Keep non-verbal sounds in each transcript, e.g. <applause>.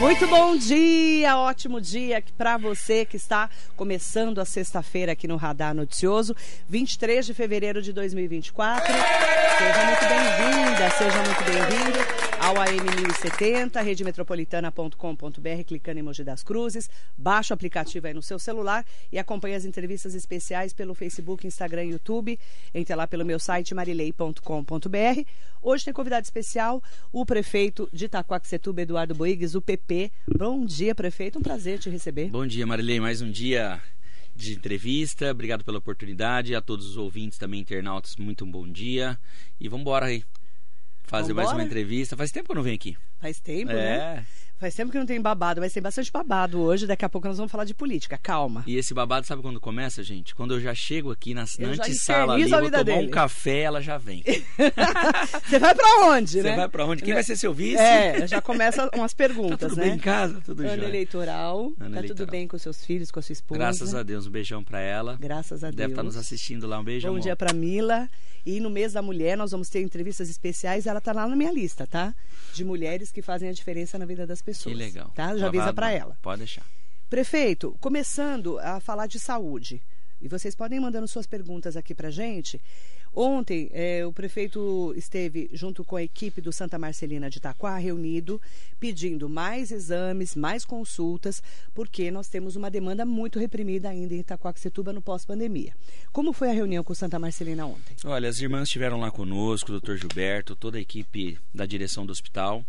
Muito bom dia, ótimo dia para você que está começando a sexta-feira aqui no Radar Noticioso, 23 de fevereiro de 2024. Seja muito bem-vinda, seja muito bem-vindo ao AM 1070, redemetropolitana.com.br, clicando em Mogi das Cruzes, baixa o aplicativo aí no seu celular e acompanhe as entrevistas especiais pelo Facebook, Instagram e YouTube. Entre lá pelo meu site marilei.com.br. Hoje tem convidado especial o prefeito de Itaquaquecetuba, Eduardo Boigues, o PP Bom dia, prefeito. Um prazer te receber. Bom dia, Marilei. Mais um dia de entrevista. Obrigado pela oportunidade. A todos os ouvintes também, internautas, muito um bom dia. E vamos embora aí. Fazer Vambora? mais uma entrevista. Faz tempo que eu não venho aqui. Faz tempo, é. né? Faz tempo que não tem babado, mas tem bastante babado hoje. Daqui a pouco nós vamos falar de política. Calma. E esse babado, sabe quando começa, gente? Quando eu já chego aqui na, na antessala ali, vou tomar dele. um café, ela já vem. <laughs> Você vai pra onde, Você né? Você vai pra onde? Quem vai ser seu vice? É, já começa umas perguntas, tá tudo né? bem em casa? Tudo Ano eleitoral. Ano tá eleitoral. tudo bem com seus filhos, com a sua esposa? Graças a Deus. Um beijão pra ela. Graças a Deus. Deve estar tá nos assistindo lá. Um beijo, Bom amor. dia pra Mila. E no mês da mulher nós vamos ter entrevistas especiais. Ela tá lá na minha lista, tá? De mulheres que fazem a diferença na vida das pessoas. Que legal. Tá? Já avisa para ela. Pode deixar. Prefeito, começando a falar de saúde. E vocês podem ir mandando suas perguntas aqui para gente. Ontem, é, o prefeito esteve junto com a equipe do Santa Marcelina de Itaquá reunido, pedindo mais exames, mais consultas, porque nós temos uma demanda muito reprimida ainda em Itaquaquecetuba no pós-pandemia. Como foi a reunião com o Santa Marcelina ontem? Olha, as irmãs estiveram lá conosco, o doutor Gilberto, toda a equipe da direção do hospital.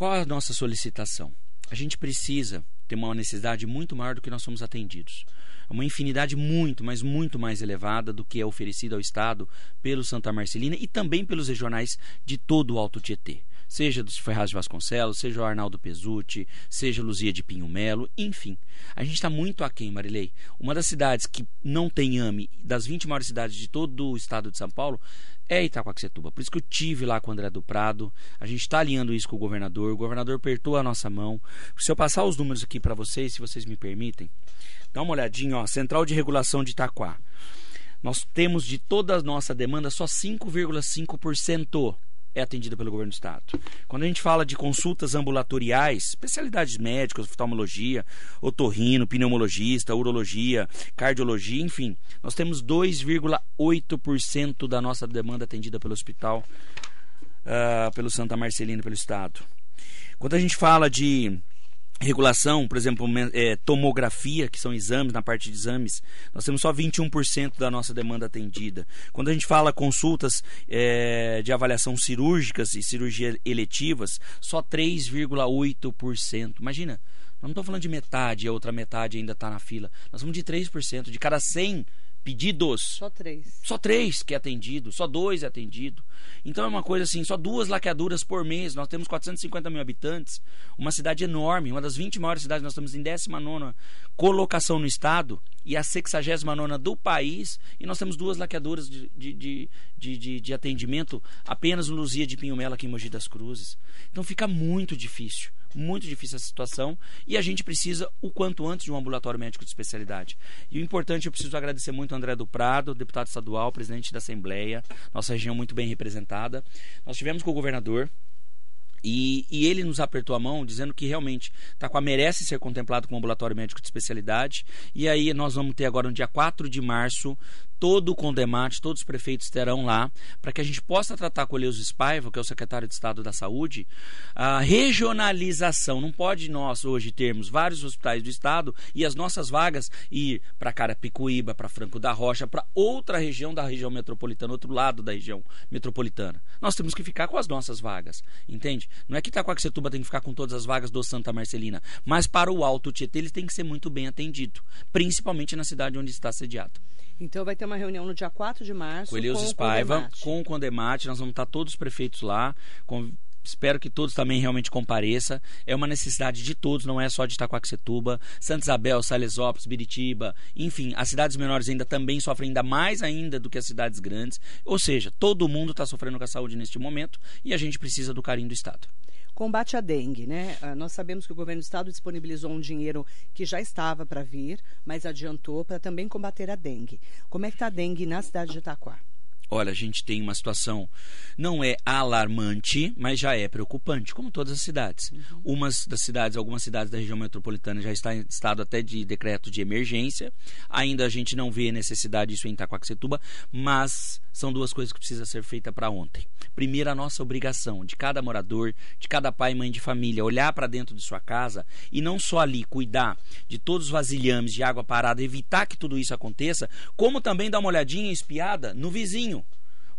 Qual a nossa solicitação? A gente precisa ter uma necessidade muito maior do que nós somos atendidos uma infinidade muito, mas muito mais elevada do que é oferecido ao Estado pelo Santa Marcelina e também pelos regionais de todo o Alto Tietê seja dos Ferraz de Vasconcelos, seja o Arnaldo Pesucci, seja Luzia de Pinho Melo, enfim. A gente está muito aquém, Marilei. Uma das cidades que não tem AME, das 20 maiores cidades de todo o estado de São Paulo, é Itacoaxetuba. Por isso que eu tive lá com o André do Prado. A gente está alinhando isso com o governador. O governador apertou a nossa mão. Se eu passar os números aqui para vocês, se vocês me permitem, dá uma olhadinha, ó, Central de Regulação de Itaquá. Nós temos de toda a nossa demanda só 5,5% é atendida pelo governo do estado. Quando a gente fala de consultas ambulatoriais, especialidades médicas, oftalmologia, otorrino, pneumologista, urologia, cardiologia, enfim, nós temos 2,8% da nossa demanda atendida pelo hospital, uh, pelo Santa Marcelina, pelo estado. Quando a gente fala de regulação, por exemplo, é, tomografia, que são exames, na parte de exames, nós temos só 21% da nossa demanda atendida. Quando a gente fala consultas é, de avaliação cirúrgicas e cirurgias eletivas, só 3,8%. Imagina, nós não estamos falando de metade a outra metade ainda está na fila. Nós estamos de 3%. De cada 100 pedidos. Só três. Só três que é atendido, só dois é atendido. Então é uma coisa assim, só duas laqueaduras por mês. Nós temos 450 mil habitantes, uma cidade enorme, uma das 20 maiores cidades. Nós estamos em 19 colocação no estado e a 69 do país. E nós temos duas laqueaduras de, de, de, de, de atendimento apenas no Luzia de Pinho Melo, aqui em Mogi das Cruzes. Então fica muito difícil muito difícil essa situação e a gente precisa o quanto antes de um ambulatório médico de especialidade. E o importante, eu preciso agradecer muito ao André do Prado, deputado estadual, presidente da Assembleia, nossa região muito bem representada. Nós tivemos com o governador, e, e, ele nos apertou a mão, dizendo que realmente Taquá merece ser contemplado com ambulatório médico de especialidade. E aí nós vamos ter agora no dia 4 de março todo o Condemate, todos os prefeitos estarão lá, para que a gente possa tratar com o Eleuso Spaiva, que é o secretário de Estado da Saúde, a regionalização. Não pode nós hoje termos vários hospitais do Estado e as nossas vagas ir para Carapicuíba, para Franco da Rocha, para outra região da região metropolitana, outro lado da região metropolitana. Nós temos que ficar com as nossas vagas, entende? Não é que Itacoaxetuba tem que ficar com todas as vagas do Santa Marcelina, mas para o Alto Tietê ele tem que ser muito bem atendido, principalmente na cidade onde está sediado. Então vai ter uma reunião no dia 4 de março. Com Elias Spaiva, com o Condemate. Nós vamos estar todos os prefeitos lá. Com, espero que todos também realmente compareçam. É uma necessidade de todos, não é só de Itacoaxetuba, Santa Isabel, Salesópolis, Biritiba, enfim, as cidades menores ainda também sofrem ainda mais ainda do que as cidades grandes. Ou seja, todo mundo está sofrendo com a saúde neste momento e a gente precisa do carinho do Estado combate à dengue, né? Ah, nós sabemos que o governo do estado disponibilizou um dinheiro que já estava para vir, mas adiantou para também combater a dengue. Como é que está a dengue na cidade de Itaquá? Olha, a gente tem uma situação, não é alarmante, mas já é preocupante, como todas as cidades. Uhum. Umas das cidades, algumas cidades da região metropolitana já está em estado até de decreto de emergência. Ainda a gente não vê necessidade disso em Itacoaxetuba, mas são duas coisas que precisam ser feitas para ontem. Primeiro, a nossa obrigação de cada morador, de cada pai e mãe de família, olhar para dentro de sua casa e não só ali cuidar de todos os vasilhames de água parada, evitar que tudo isso aconteça, como também dar uma olhadinha espiada no vizinho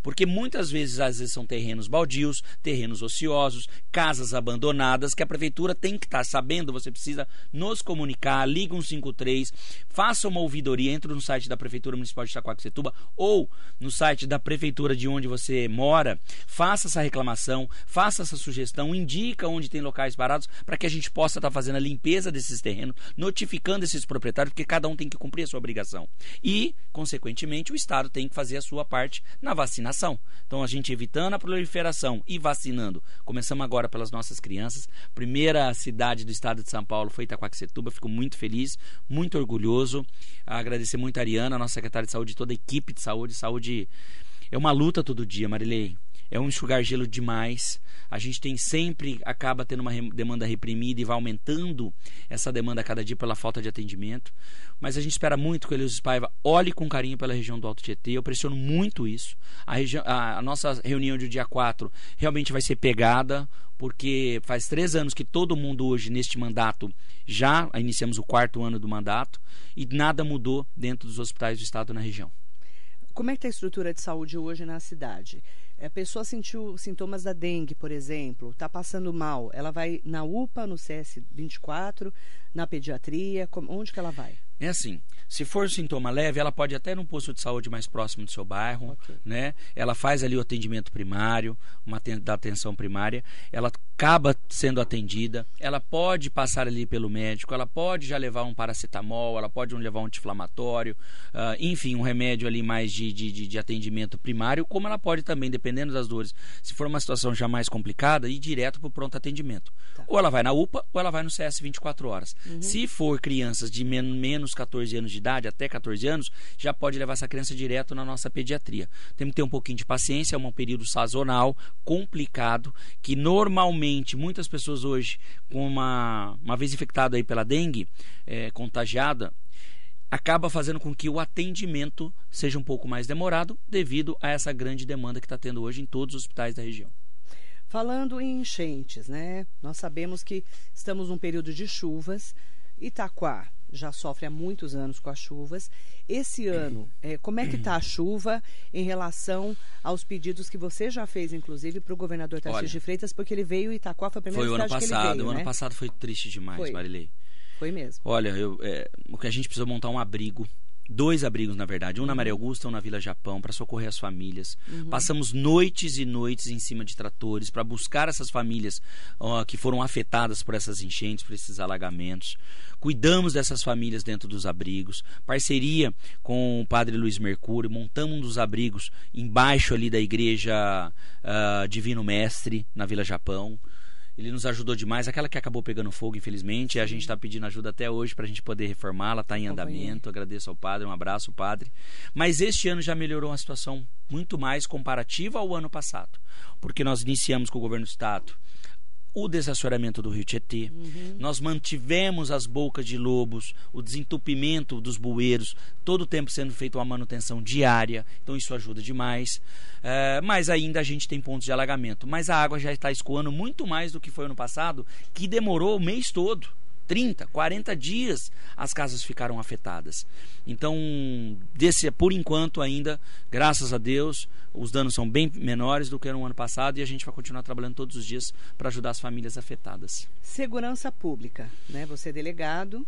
porque muitas vezes, às vezes, são terrenos baldios, terrenos ociosos, casas abandonadas, que a prefeitura tem que estar sabendo, você precisa nos comunicar, liga 153, faça uma ouvidoria, entre no site da Prefeitura Municipal de Itacoaxetuba ou no site da prefeitura de onde você mora, faça essa reclamação, faça essa sugestão, indica onde tem locais parados para que a gente possa estar fazendo a limpeza desses terrenos, notificando esses proprietários, porque cada um tem que cumprir a sua obrigação. E, consequentemente, o Estado tem que fazer a sua parte na vacinação Então, a gente evitando a proliferação e vacinando. Começamos agora pelas nossas crianças. Primeira cidade do estado de São Paulo foi Itaquaquecetuba. Fico muito feliz, muito orgulhoso. Agradecer muito a Ariana, nossa secretária de saúde, toda a equipe de saúde. Saúde é uma luta todo dia, Marilei é um enxugar gelo demais. A gente tem sempre acaba tendo uma demanda reprimida e vai aumentando essa demanda a cada dia pela falta de atendimento. Mas a gente espera muito que o Elias Paiva olhe com carinho pela região do Alto Tietê. Eu pressiono muito isso. A, a, a nossa reunião de dia 4 realmente vai ser pegada, porque faz três anos que todo mundo hoje neste mandato já iniciamos o quarto ano do mandato e nada mudou dentro dos hospitais do estado na região. Como é que está a estrutura de saúde hoje na cidade? a pessoa sentiu sintomas da dengue, por exemplo, está passando mal, ela vai na UPA, no CS 24, na pediatria, onde que ela vai? É assim, se for sintoma leve, ela pode até num posto de saúde mais próximo do seu bairro, okay. né? Ela faz ali o atendimento primário, uma da atenção primária, ela acaba sendo atendida, ela pode passar ali pelo médico, ela pode já levar um paracetamol, ela pode levar um anti-inflamatório, uh, enfim, um remédio ali mais de, de, de, atendimento primário, como ela pode também, dependendo das dores, se for uma situação já mais complicada, ir direto para o pronto atendimento. Tá. Ou ela vai na UPA, ou ela vai no CS 24 horas. Uhum. Se for crianças de menos menos 14 anos de idade, até 14 anos, já pode levar essa criança direto na nossa pediatria. Temos que ter um pouquinho de paciência, é um período sazonal, complicado, que normalmente muitas pessoas hoje, com uma, uma vez infectada aí pela dengue, é, contagiada, acaba fazendo com que o atendimento seja um pouco mais demorado devido a essa grande demanda que está tendo hoje em todos os hospitais da região. Falando em enchentes, né? Nós sabemos que estamos num período de chuvas. Itaquá já sofre há muitos anos com as chuvas. Esse ano, é, <clears throat> como é que está a chuva em relação aos pedidos que você já fez, inclusive, para o governador Tarcísio de Freitas, porque ele veio em Itaquá, foi a primeira foi o ano passado, veio, O né? ano passado foi triste demais, foi. Marilei. Foi mesmo. Olha, eu, é, o que a gente precisou montar um abrigo dois abrigos, na verdade, um na Maria Augusta, um na Vila Japão, para socorrer as famílias. Uhum. Passamos noites e noites em cima de tratores para buscar essas famílias uh, que foram afetadas por essas enchentes, por esses alagamentos. Cuidamos dessas famílias dentro dos abrigos. Parceria com o padre Luiz Mercúrio, montamos um dos abrigos embaixo ali da igreja uh, Divino Mestre, na Vila Japão. Ele nos ajudou demais. Aquela que acabou pegando fogo, infelizmente, a gente está pedindo ajuda até hoje para a gente poder reformá-la. Está em andamento. Agradeço ao padre, um abraço, padre. Mas este ano já melhorou a situação muito mais comparativa ao ano passado, porque nós iniciamos com o governo do estado o desassoreamento do rio Tietê. Uhum. Nós mantivemos as bocas de lobos, o desentupimento dos bueiros, todo o tempo sendo feita uma manutenção diária, então isso ajuda demais. É, mas ainda a gente tem pontos de alagamento. Mas a água já está escoando muito mais do que foi ano passado, que demorou o mês todo. 30, 40 dias as casas ficaram afetadas. Então, desse, por enquanto ainda, graças a Deus, os danos são bem menores do que no ano passado e a gente vai continuar trabalhando todos os dias para ajudar as famílias afetadas. Segurança pública, né? Você é delegado,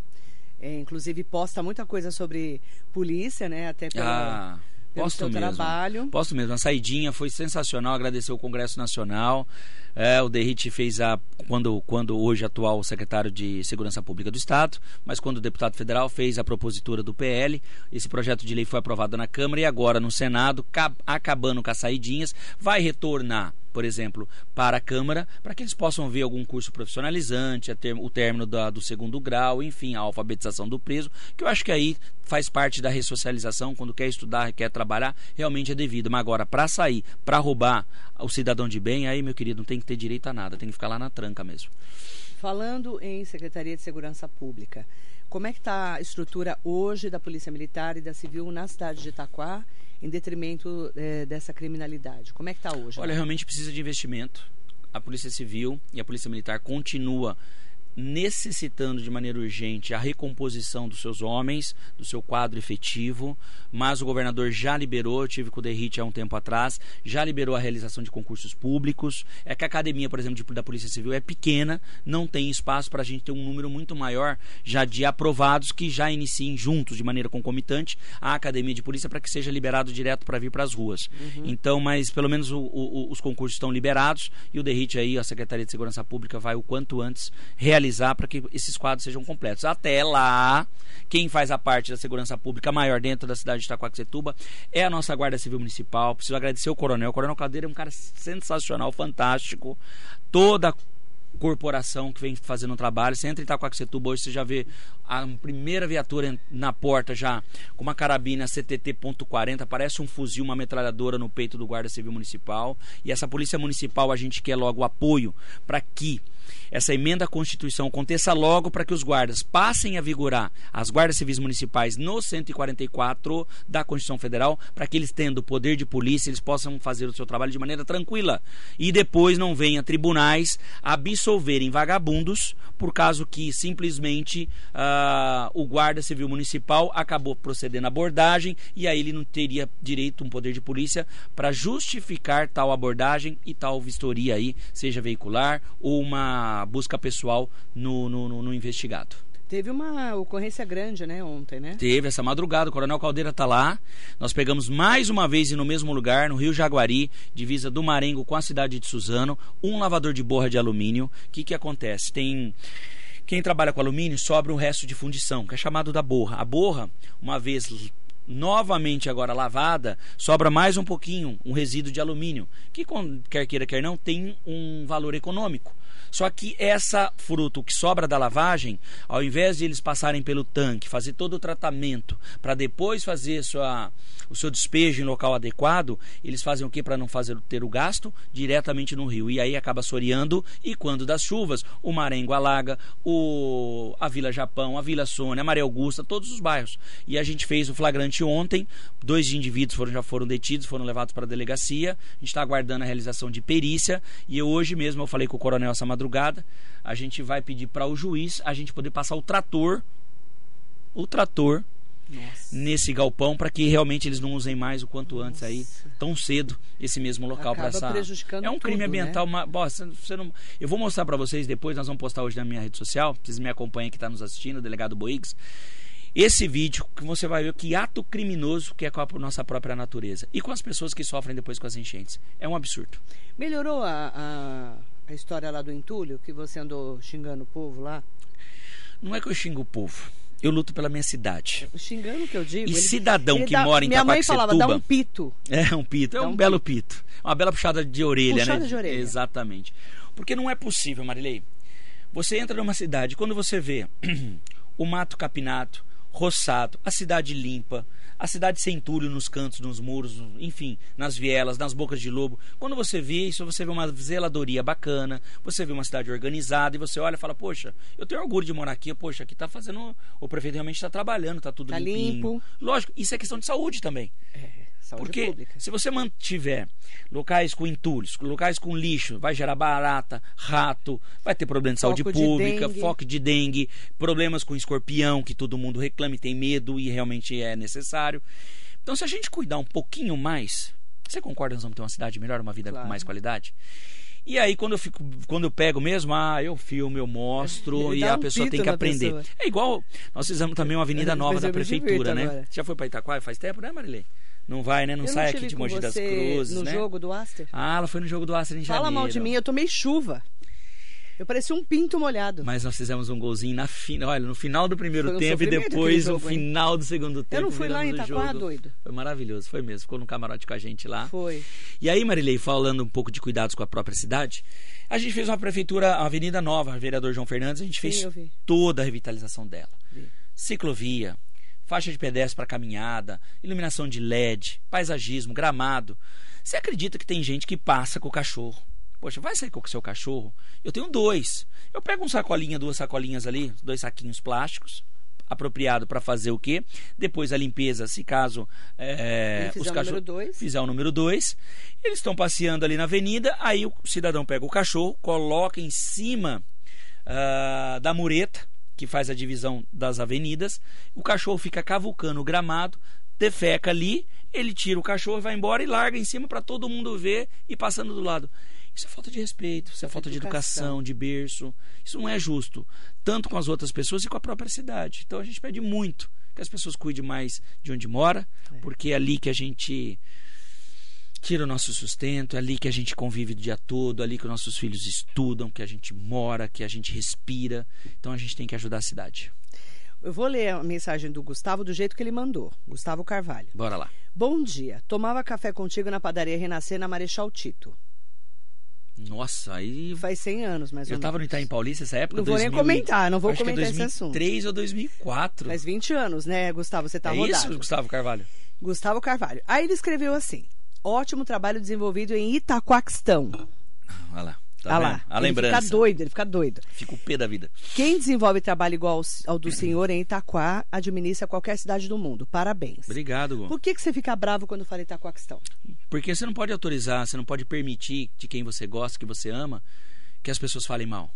é, inclusive posta muita coisa sobre polícia, né? Até pela... Ah Posto mesmo. trabalho. Posto mesmo. A saidinha foi sensacional. Agradecer o Congresso Nacional. É, o Derrite fez a. Quando, quando hoje atual secretário de Segurança Pública do Estado, mas quando o deputado federal fez a propositura do PL, esse projeto de lei foi aprovado na Câmara e agora no Senado, acabando com as saidinhas, vai retornar por exemplo, para a Câmara, para que eles possam ver algum curso profissionalizante, ter, o término da, do segundo grau, enfim, a alfabetização do preso, que eu acho que aí faz parte da ressocialização, quando quer estudar, quer trabalhar, realmente é devido. Mas agora, para sair, para roubar o cidadão de bem, aí, meu querido, não tem que ter direito a nada, tem que ficar lá na tranca mesmo. Falando em Secretaria de Segurança Pública, como é que está a estrutura hoje da Polícia Militar e da Civil na cidade de Itaquá, em detrimento é, dessa criminalidade? Como é que está hoje? Olha, realmente precisa de investimento. A Polícia Civil e a Polícia Militar continua necessitando de maneira urgente a recomposição dos seus homens, do seu quadro efetivo, mas o governador já liberou, eu tive com o Derrite há um tempo atrás, já liberou a realização de concursos públicos. É que a academia, por exemplo, de, da Polícia Civil é pequena, não tem espaço para a gente ter um número muito maior já de aprovados que já iniciem juntos, de maneira concomitante, a academia de polícia para que seja liberado direto para vir para as ruas. Uhum. Então, mas pelo menos o, o, os concursos estão liberados e o Derrite aí, a Secretaria de Segurança Pública, vai o quanto antes realizar para que esses quadros sejam completos. Até lá, quem faz a parte da segurança pública maior dentro da cidade de Itacoaxetuba é a nossa Guarda Civil Municipal. Preciso agradecer o Coronel. O Coronel Caldeira é um cara sensacional, fantástico. Toda a corporação que vem fazendo um trabalho. Você entra em Itacoaxetuba hoje, você já vê a primeira viatura na porta já com uma carabina CTT.40, parece um fuzil, uma metralhadora no peito do Guarda Civil Municipal. E essa Polícia Municipal a gente quer logo apoio para que essa emenda à Constituição aconteça logo para que os guardas passem a vigorar as guardas civis municipais no 144 da Constituição Federal, para que eles tendo poder de polícia, eles possam fazer o seu trabalho de maneira tranquila. E depois não venha tribunais absolverem vagabundos por causa que simplesmente uh, o guarda civil municipal acabou procedendo à abordagem e aí ele não teria direito um poder de polícia para justificar tal abordagem e tal vistoria aí, seja veicular ou uma busca pessoal no, no, no investigado. Teve uma ocorrência grande, né, ontem, né? Teve, essa madrugada, o Coronel Caldeira está lá. Nós pegamos mais uma vez e no mesmo lugar, no Rio Jaguari, divisa do Marengo com a cidade de Suzano, um lavador de borra de alumínio. O que, que acontece? Tem. Quem trabalha com alumínio sobra um resto de fundição, que é chamado da borra. A borra, uma vez novamente agora lavada, sobra mais um pouquinho, um resíduo de alumínio, que quer queira quer não tem um valor econômico. Só que essa fruta, o que sobra da lavagem, ao invés de eles passarem pelo tanque, fazer todo o tratamento, para depois fazer sua, o seu despejo em local adequado, eles fazem o que para não fazer ter o gasto? Diretamente no rio. E aí acaba soreando e quando das chuvas, o Marengo alaga, o, a Vila Japão, a Vila Sônia, a Maria Augusta, todos os bairros. E a gente fez o flagrante ontem, dois indivíduos foram, já foram detidos, foram levados para a delegacia, a gente está aguardando a realização de perícia e hoje mesmo eu falei com o coronel essa madrugada, a gente vai pedir para o juiz a gente poder passar o trator, o trator Nossa. nesse galpão para que realmente eles não usem mais o quanto Nossa. antes aí tão cedo esse mesmo local para essa é um crime tudo, ambiental né? uma... você não... eu vou mostrar para vocês depois nós vamos postar hoje na minha rede social vocês me acompanhem que está nos assistindo o delegado Boix esse vídeo que você vai ver que ato criminoso que é com a nossa própria natureza e com as pessoas que sofrem depois com as enchentes é um absurdo melhorou a, a a história lá do entulho, que você andou xingando o povo lá? Não é que eu xingo o povo. Eu luto pela minha cidade. Xingando o que eu digo. E ele, cidadão ele que dá, mora em Minha mãe falava, dá um pito. É, um pito. É um, um belo pito. pito. Uma bela puxada de orelha, puxada né? de orelha. Exatamente. Porque não é possível, Marilei. Você entra numa cidade, quando você vê <clears throat> o mato capinado, roçado, a cidade limpa, a cidade sem entulho nos cantos, nos muros, enfim, nas vielas, nas bocas de lobo. Quando você vê isso, você vê uma zeladoria bacana, você vê uma cidade organizada e você olha e fala, poxa, eu tenho orgulho de morar aqui, poxa, aqui está fazendo, o prefeito realmente está trabalhando, está tudo tá limpinho. limpo. Lógico, isso é questão de saúde também. É. Saúde Porque pública. se você mantiver locais com entulhos, locais com lixo, vai gerar barata, rato, vai ter problema de saúde Foco de pública, dengue. foco de dengue, problemas com escorpião, que todo mundo reclama e tem medo e realmente é necessário. Então, se a gente cuidar um pouquinho mais, você concorda que nós vamos ter uma cidade melhor, uma vida Claro. com mais qualidade? E aí, quando eu, fico, quando eu pego mesmo, ah, eu filmo, eu mostro, e dá a um pessoa tem que na aprender. pessoa. É igual, nós fizemos também uma avenida nova me prefeitura, né? agora. Já foi para Itaquá faz tempo, né, Marilei? Não vai, né? Não eu sai não aqui de Mogi das Cruzes, no né? jogo do Aster? Ah, ela foi no jogo do Astra em Fala janeiro. mal de mim, eu tomei chuva. Eu parecia um pinto molhado. Mas nós fizemos um golzinho na final, olha, no final do primeiro um tempo e depois no jogo, hein? final do segundo tempo. Eu não fui lá em Itaquá, doido. Foi maravilhoso, foi mesmo. Ficou no camarote com a gente lá. Foi. E aí, Marilei, falando um pouco de cuidados com a própria cidade, a gente fez uma prefeitura, uma avenida nova, vereador João Fernandes, a gente Sim, fez vi. toda a revitalização dela. Vi. Ciclovia, faixa de pedestre para caminhada, iluminação de LED, paisagismo, gramado. Você acredita que tem gente que passa com o cachorro? Poxa, vai sair com o seu cachorro? Eu tenho dois. Eu pego um sacolinha, duas sacolinhas ali, dois saquinhos plásticos, apropriado para fazer o quê? Depois a limpeza, se caso é, fizer os cachorros dois. fizer o número 2, eles estão passeando ali na avenida, aí o cidadão pega o cachorro, coloca em cima ah, da mureta, que faz a divisão das avenidas, o cachorro fica cavucando o gramado, defeca ali, ele tira o cachorro, vai embora e larga em cima para todo mundo ver e passando do lado. Isso é falta de respeito, isso é falta de Educação. educação, de berço. Isso não é justo, tanto com as outras pessoas e com a própria cidade. Então a gente pede muito que as pessoas cuidem mais de onde mora, É. porque é ali que a gente tira o nosso sustento, é ali que a gente convive o dia todo, é ali que os nossos filhos estudam, que a gente mora, que a gente respira. Então a gente tem que ajudar a cidade. Eu vou ler a mensagem do Gustavo do jeito que ele mandou. Gustavo Carvalho. Bora lá. Bom dia. Tomava café contigo na padaria Renascer, na Marechal Tito. Nossa, aí Faz 100 anos, mais ou eu tava no. Itaim Paulista essa época. Não vou nem 2000 comentar, não vou acho que é comentar esse assunto. 2003 ou 2004. Faz 20 anos, né, Gustavo? Você tá é rodado. isso, Gustavo Carvalho? Gustavo Carvalho. Aí ele escreveu assim: ótimo trabalho desenvolvido em Itaquaquistão. Olha lá. Tá ah lá. A ele lembrança. fica doido, ele fica doido. Fica o pé da vida. Quem desenvolve trabalho igual ao, do senhor em Itaquá administra qualquer cidade do mundo. Parabéns. Obrigado, Gu. Por que, que você fica bravo quando fala Itaquaquistão? Porque você não pode autorizar, você não pode permitir de quem você gosta, que você ama, que as pessoas falem mal.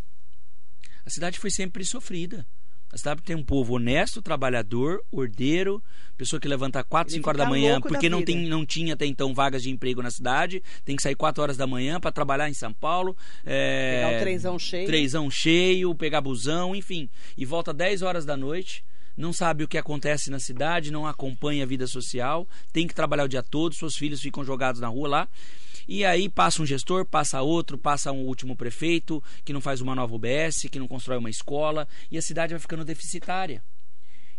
A cidade foi sempre sofrida. A cidade tem um povo honesto, trabalhador, ordeiro, pessoa que levanta 4, Ele 5 horas da manhã, da porque não, tem, não tinha até então vagas de emprego na cidade, tem que sair 4 horas da manhã para trabalhar em São Paulo. é, Pegar o trenzão cheio. Trenzão cheio, pegar busão, enfim. E volta 10 horas da noite, não sabe o que acontece na cidade, não acompanha a vida social, tem que trabalhar o dia todo, seus filhos ficam jogados na rua lá. E aí passa um gestor, passa outro, passa um último prefeito que não faz uma nova UBS, que não constrói uma escola, e a cidade vai ficando deficitária.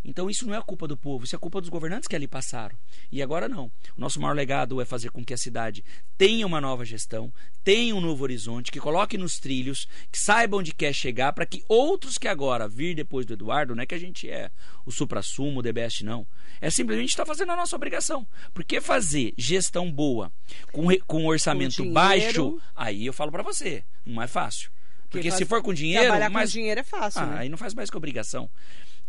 Então isso não é culpa do povo, isso é culpa dos governantes que ali passaram. E agora não. O nosso maior legado é fazer com que a cidade tenha uma nova gestão, tenha um novo horizonte, que coloque nos trilhos, que saiba onde quer chegar, para que outros que agora vir depois do Eduardo, não é que a gente é o supra-sumo, o The Best, não. É simplesmente estar fazendo a nossa obrigação. Porque fazer gestão boa com, com orçamento dinheiro- baixo, aí eu falo para você, não é fácil. Porque faz- se for com dinheiro, Trabalhar mas com dinheiro é fácil, ah, né? aí não faz mais que obrigação.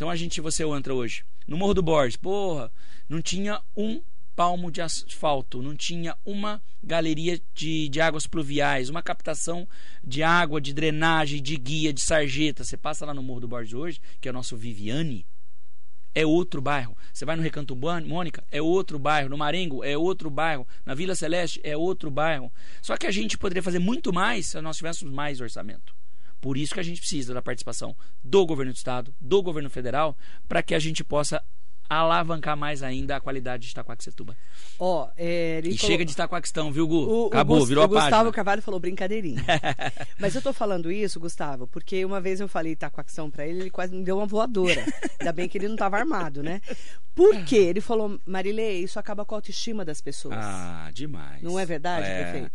Então a gente, você entra hoje no Morro do Borges, porra, não tinha um palmo de asfalto, não tinha uma galeria de, de águas pluviais, uma captação de água, de drenagem, de guia, de sarjeta. Você passa lá no Morro do Borges hoje, que é o nosso Viviane, é outro bairro. Você vai no Recanto Mônica, é outro bairro. No Marengo, é outro bairro. Na Vila Celeste, é outro bairro. Só que a gente poderia fazer muito mais se nós tivéssemos mais orçamento. Por isso que a gente precisa da participação do governo do estado, do governo federal, para que a gente possa alavancar mais ainda a qualidade de Itacoaxetuba. Ó, é, ele E falou- chega de Itacoaxtão, viu, Gu? O, Acabou, o, Gus- virou o a página. Gustavo Carvalho falou brincadeirinha. <laughs> Mas eu tô falando isso, Gustavo, porque uma vez eu falei Itacoaxão pra ele, ele quase me deu uma voadora. Ainda bem que ele não tava armado, né? Por quê? Ele falou, Marilei, isso acaba com a autoestima das pessoas. Ah, demais. Não é verdade, É. prefeito?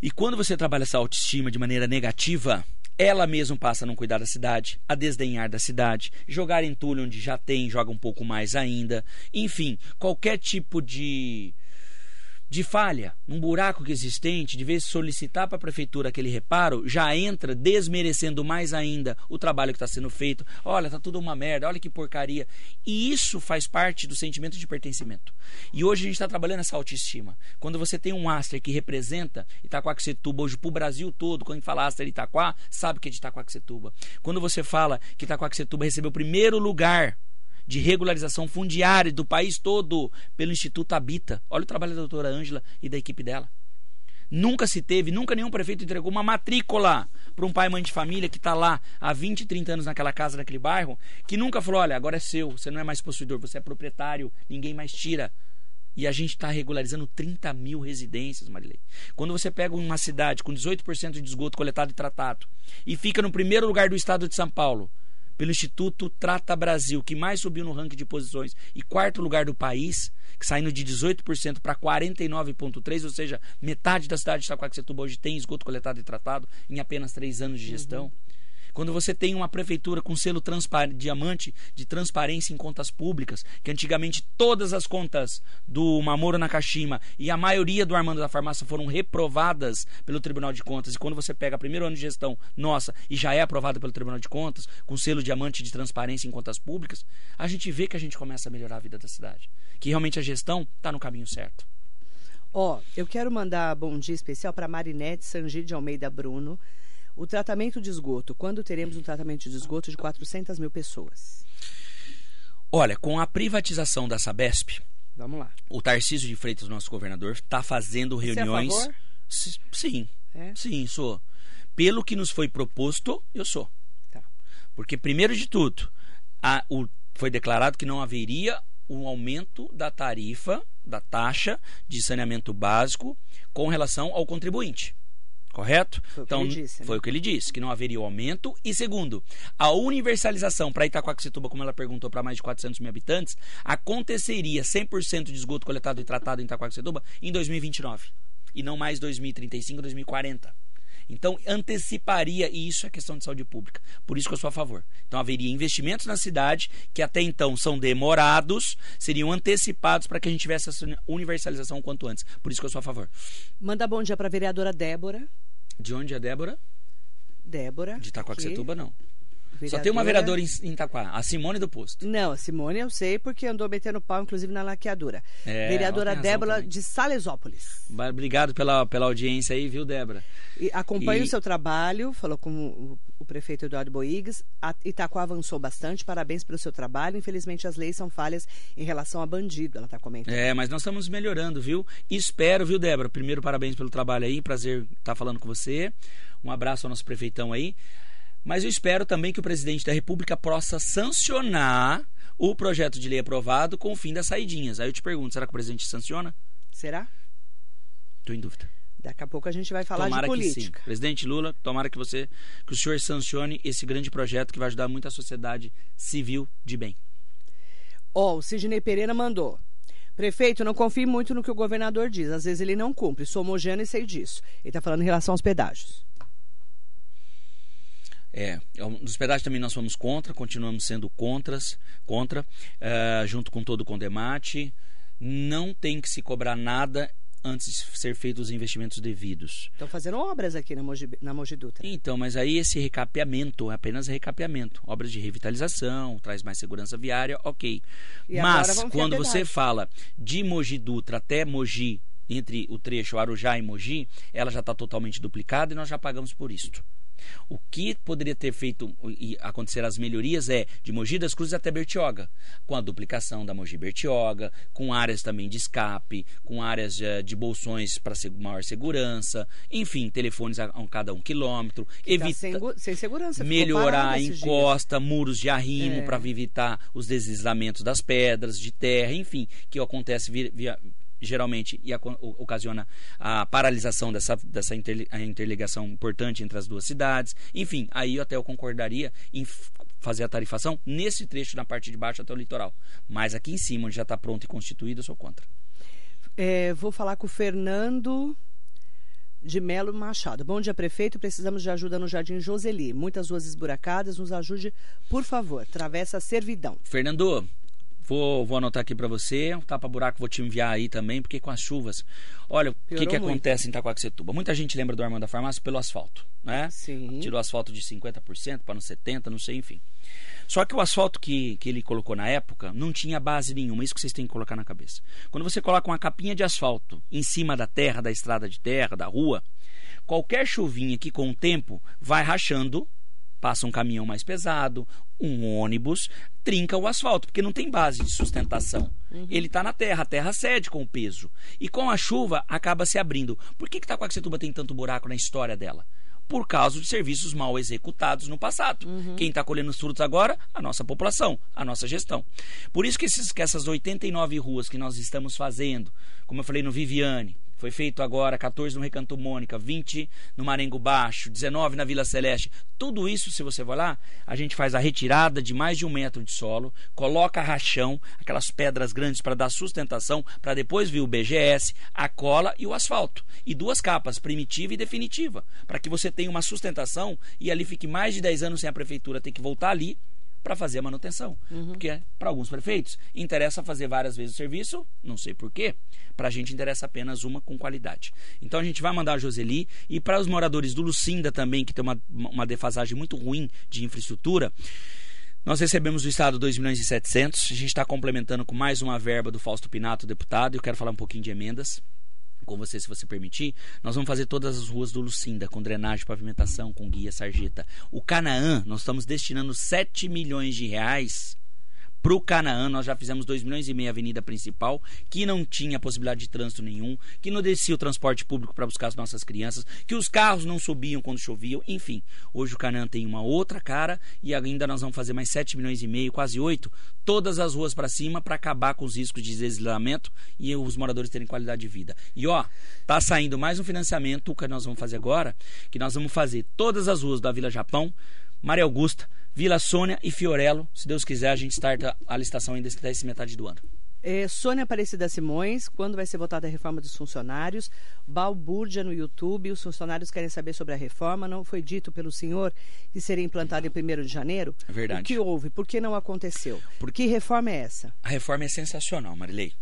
E quando você trabalha essa autoestima de maneira negativa, ela mesmo passa a não cuidar da cidade, a desdenhar da cidade, jogar entulho onde já tem, joga um pouco mais ainda. Enfim, qualquer tipo de de falha, um buraco que existente, de vez solicitar para a prefeitura aquele reparo, já entra desmerecendo mais ainda o trabalho que está sendo feito. Olha, tá tudo uma merda, olha que porcaria. E isso faz parte do sentimento de pertencimento. E hoje a gente está trabalhando essa autoestima. Quando você tem um Aster que representa Itaquaquecetuba hoje para o Brasil todo, quando fala Aster Itaquá, sabe que é de Itaquaquecetuba. Quando você fala que Itaquaquecetuba recebeu o primeiro lugar de regularização fundiária do país todo pelo Instituto Habita. Olha o trabalho da doutora Ângela e da equipe dela. Nunca se teve, nunca nenhum prefeito entregou uma matrícula para um pai e mãe de família que está lá há 20, 30 anos naquela casa, naquele bairro, que nunca falou: olha, agora é seu, você não é mais possuidor, você é proprietário, ninguém mais tira. E a gente está regularizando 30 mil residências, Marilei. Quando você pega uma cidade com 18% de esgoto coletado e tratado e fica no primeiro lugar do estado de São Paulo, pelo Instituto Trata Brasil, que mais subiu no ranking de posições, e quarto lugar do país, saindo de 18% para 49,3%, ou seja, metade da cidade de Itacoaxetuba hoje tem esgoto coletado e tratado em apenas três anos de gestão. Uhum. Quando você tem uma prefeitura com selo diamante de transparência em contas públicas, que antigamente todas as contas do Mamoro Nakashima e a maioria do Armando da Farmácia foram reprovadas pelo Tribunal de Contas, e quando você pega primeiro ano de gestão nossa e já é aprovada pelo Tribunal de Contas, com selo diamante de transparência em contas públicas, a gente vê que a gente começa a melhorar a vida da cidade. Que realmente a gestão está no caminho certo. Ó, oh, eu quero mandar bom dia especial para Marinete Sangi de Almeida Bruno, o tratamento de esgoto, quando teremos um tratamento de esgoto de 400 mil pessoas? Olha, com a privatização da Sabesp, Vamos lá. O Tarcísio de Freitas, nosso governador, está fazendo reuniões. Você é a favor? Sim. É? Sim, sou. Pelo que nos foi proposto, eu sou. Tá. Porque, primeiro de tudo, a, o, foi declarado que não haveria um aumento da tarifa, da taxa de saneamento básico com relação ao contribuinte. Correto? Foi então, o que ele disse, né? foi o que ele disse, que não haveria o aumento. E segundo, a universalização para Itacoaxetuba, como ela perguntou para mais de 400 mil habitantes, aconteceria 100% de esgoto coletado e tratado em Itacoaxetuba em 2029. E não mais 2035, 2040. Então, anteciparia, e isso é questão de saúde pública. Por isso que eu sou a favor. Então, haveria investimentos na cidade, que até então são demorados, seriam antecipados para que a gente tivesse essa universalização o quanto antes. Por isso que eu sou a favor. Manda bom dia para a vereadora Débora. De onde é Débora? Débora. De Itacoaxetuba, que... não. Vereadora... Só tem uma vereadora em, em Itaquá, a Simone do Posto. Não, a Simone eu sei porque andou metendo pau, inclusive, na laqueadura. É, vereadora Débora de Salesópolis. Obrigado pela, pela audiência aí, viu, Débora? E acompanha e... o seu trabalho, falou com o, o prefeito Eduardo Boigues. A Itaquá avançou bastante, parabéns pelo seu trabalho. Infelizmente, as leis são falhas em relação a bandido, ela está comentando. É, mas nós estamos melhorando, viu? Espero, viu, Débora? Primeiro, parabéns pelo trabalho aí, prazer estar tá falando com você. Um abraço ao nosso prefeitão aí. Mas eu espero também que o presidente da República possa sancionar o projeto de lei aprovado com o fim das saidinhas. Aí eu te pergunto, será que o presidente sanciona? Será? Estou em dúvida. Daqui a pouco a gente vai falar tomara de política. Que sim. Presidente Lula, tomara que você, que o senhor sancione esse grande projeto que vai ajudar muito a sociedade civil de bem. Ó, oh, o Sidney Pereira mandou. Prefeito, não confie muito no que o governador diz. Às vezes ele não cumpre. Sou homogêneo e sei disso. Ele está falando em relação aos pedágios. É, nos é pedágios também nós fomos contra, continuamos sendo contras, contra, uh, junto com todo o Condemate. Não tem que se cobrar nada antes de ser feitos os investimentos devidos. Estão fazendo obras aqui na Mogi, na Mogi Dutra. Então, mas aí esse recapeamento, é apenas recapeamento. Obras de revitalização, traz mais segurança viária, ok. E mas, quando você fala de Mogi Dutra até Mogi, entre o trecho Arujá e Mogi, ela já está totalmente duplicada e nós já pagamos por isto. O que poderia ter feito e acontecer as melhorias é de Mogi das Cruzes até Bertioga, com a duplicação da Mogi Bertioga, com áreas também de escape, com áreas de, de bolsões para maior segurança, enfim, telefones a, a cada um quilômetro, evita tá sem, sem, segurança, melhorar a encosta, dias. muros de arrimo é. para evitar os deslizamentos das pedras, de terra, enfim, que acontece via, via geralmente e a, ocasiona a paralisação dessa, dessa inter, interligação importante entre as duas cidades. Enfim, aí eu até eu concordaria em fazer a tarifação nesse trecho na parte de baixo até o litoral. Mas aqui em cima, onde já está pronto e constituído, eu sou contra. É, vou falar com o Fernando de Melo Machado. Bom dia, prefeito. Precisamos de ajuda no Jardim Joseli. Muitas ruas esburacadas. Nos ajude, por favor. Travessa Servidão. Fernando, Vou, vou anotar aqui para você. O tapa-buraco vou te enviar aí também, porque com as chuvas. Olha, o que, que acontece em Itacoaxetuba? Muita gente lembra do Armando da Farmácia pelo asfalto, né? Sim. Tirou asfalto de 50% para nos 70%, não sei, enfim. Só que o asfalto que, que ele colocou na época não tinha base nenhuma, isso que vocês têm que colocar na cabeça. Quando você coloca uma capinha de asfalto em cima da terra, da estrada de terra, da rua, qualquer chuvinha que com o tempo vai rachando passa um caminhão mais pesado, um ônibus, trinca o asfalto, porque não tem base de sustentação. Uhum. Ele está na terra, a terra cede com o peso. E com a chuva acaba se abrindo. Por que, que Taquaquecetuba tem tanto buraco na história dela? por causa de serviços mal executados no passado. Uhum. Quem está colhendo os frutos agora? A nossa população, a nossa gestão. Por isso que, esses, que essas 89 ruas que nós estamos fazendo, como eu falei no Viviane, foi feito agora 14 no Recanto Mônica, 20 no Marengo Baixo, 19 na Vila Celeste. Tudo isso, se você for lá, a gente faz a retirada de mais de um metro de solo, coloca rachão, aquelas pedras grandes para dar sustentação, para depois vir o BGS, a cola e o asfalto. E duas capas, primitiva e definitiva, para que você tenha uma sustentação e ali fique mais de 10 anos sem a prefeitura ter que voltar ali para fazer a manutenção. Uhum. Porque para alguns prefeitos interessa fazer várias vezes o serviço, não sei porquê. Para a gente interessa apenas uma com qualidade. Então a gente vai mandar a Joseli e para os moradores do Lucinda também, que tem uma, uma defasagem muito ruim de infraestrutura. Nós recebemos do Estado 2 milhões e 700. A gente está complementando com mais uma verba do Fausto Pinato, deputado. E eu quero falar um pouquinho de emendas com você, se você permitir, nós vamos fazer todas as ruas do Lucinda, com drenagem, pavimentação, com guia, sarjeta. O Canaã, nós estamos destinando 7 milhões de reais para o Canaã, nós já fizemos 2 milhões e meio avenida principal, que não tinha possibilidade de trânsito nenhum, que não descia o transporte público para buscar as nossas crianças, que os carros não subiam quando choviam, enfim. Hoje o Canaã tem uma outra cara e ainda nós vamos fazer mais 7 milhões e meio, quase 8, todas as ruas para cima para acabar com os riscos de desligamento e os moradores terem qualidade de vida. E ó, tá saindo mais um financiamento que nós vamos fazer agora, que nós vamos fazer todas as ruas da Vila Japão, Maria Augusta, Vila Sônia e Fiorello. Se Deus quiser, a gente starta a licitação ainda esse metade do ano. É, Sônia Aparecida Simões, quando vai ser votada a reforma dos funcionários? Balbúrdia no YouTube, os funcionários querem saber sobre a reforma. Não foi dito pelo senhor que seria implantado em 1 de janeiro? É verdade. O que houve? Por que não aconteceu? Por que reforma é essa? A reforma é sensacional, Marilei.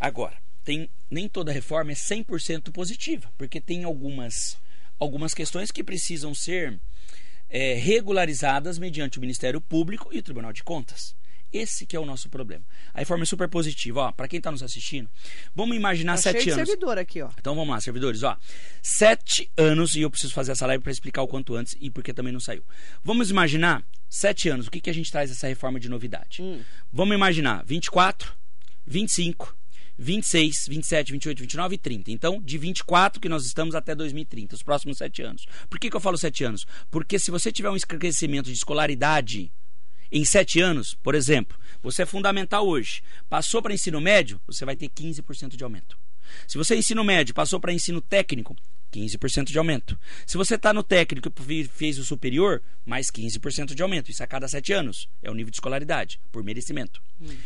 Agora, tem, nem toda reforma é 100% positiva, porque tem algumas, algumas questões que precisam ser é, regularizadas mediante o Ministério Público e o Tribunal de Contas. Esse que é o nosso problema. A reforma é super positiva, ó. Para quem está nos assistindo, vamos imaginar tá sete cheio anos. De servidor aqui, ó. Então vamos lá, servidores, ó. Sete anos e eu preciso fazer essa live para explicar o quanto antes e porque também não saiu. Vamos imaginar sete anos. O que que a gente traz essa reforma de novidade? Hum. Vamos imaginar 24, 25, 26, 27, 28, 29 e 30. Então, de 24 que nós estamos até 2030, os próximos sete anos. Por que, que eu falo sete anos? Porque se você tiver um crescimento de escolaridade em sete anos, por exemplo, você é fundamental hoje, passou para ensino médio, você vai ter 15% de aumento. Se você é ensino médio, passou para ensino técnico, 15% de aumento. Se você está no técnico e fez o superior, mais 15% de aumento. Isso a cada sete anos. É o nível de escolaridade, por merecimento. Hum.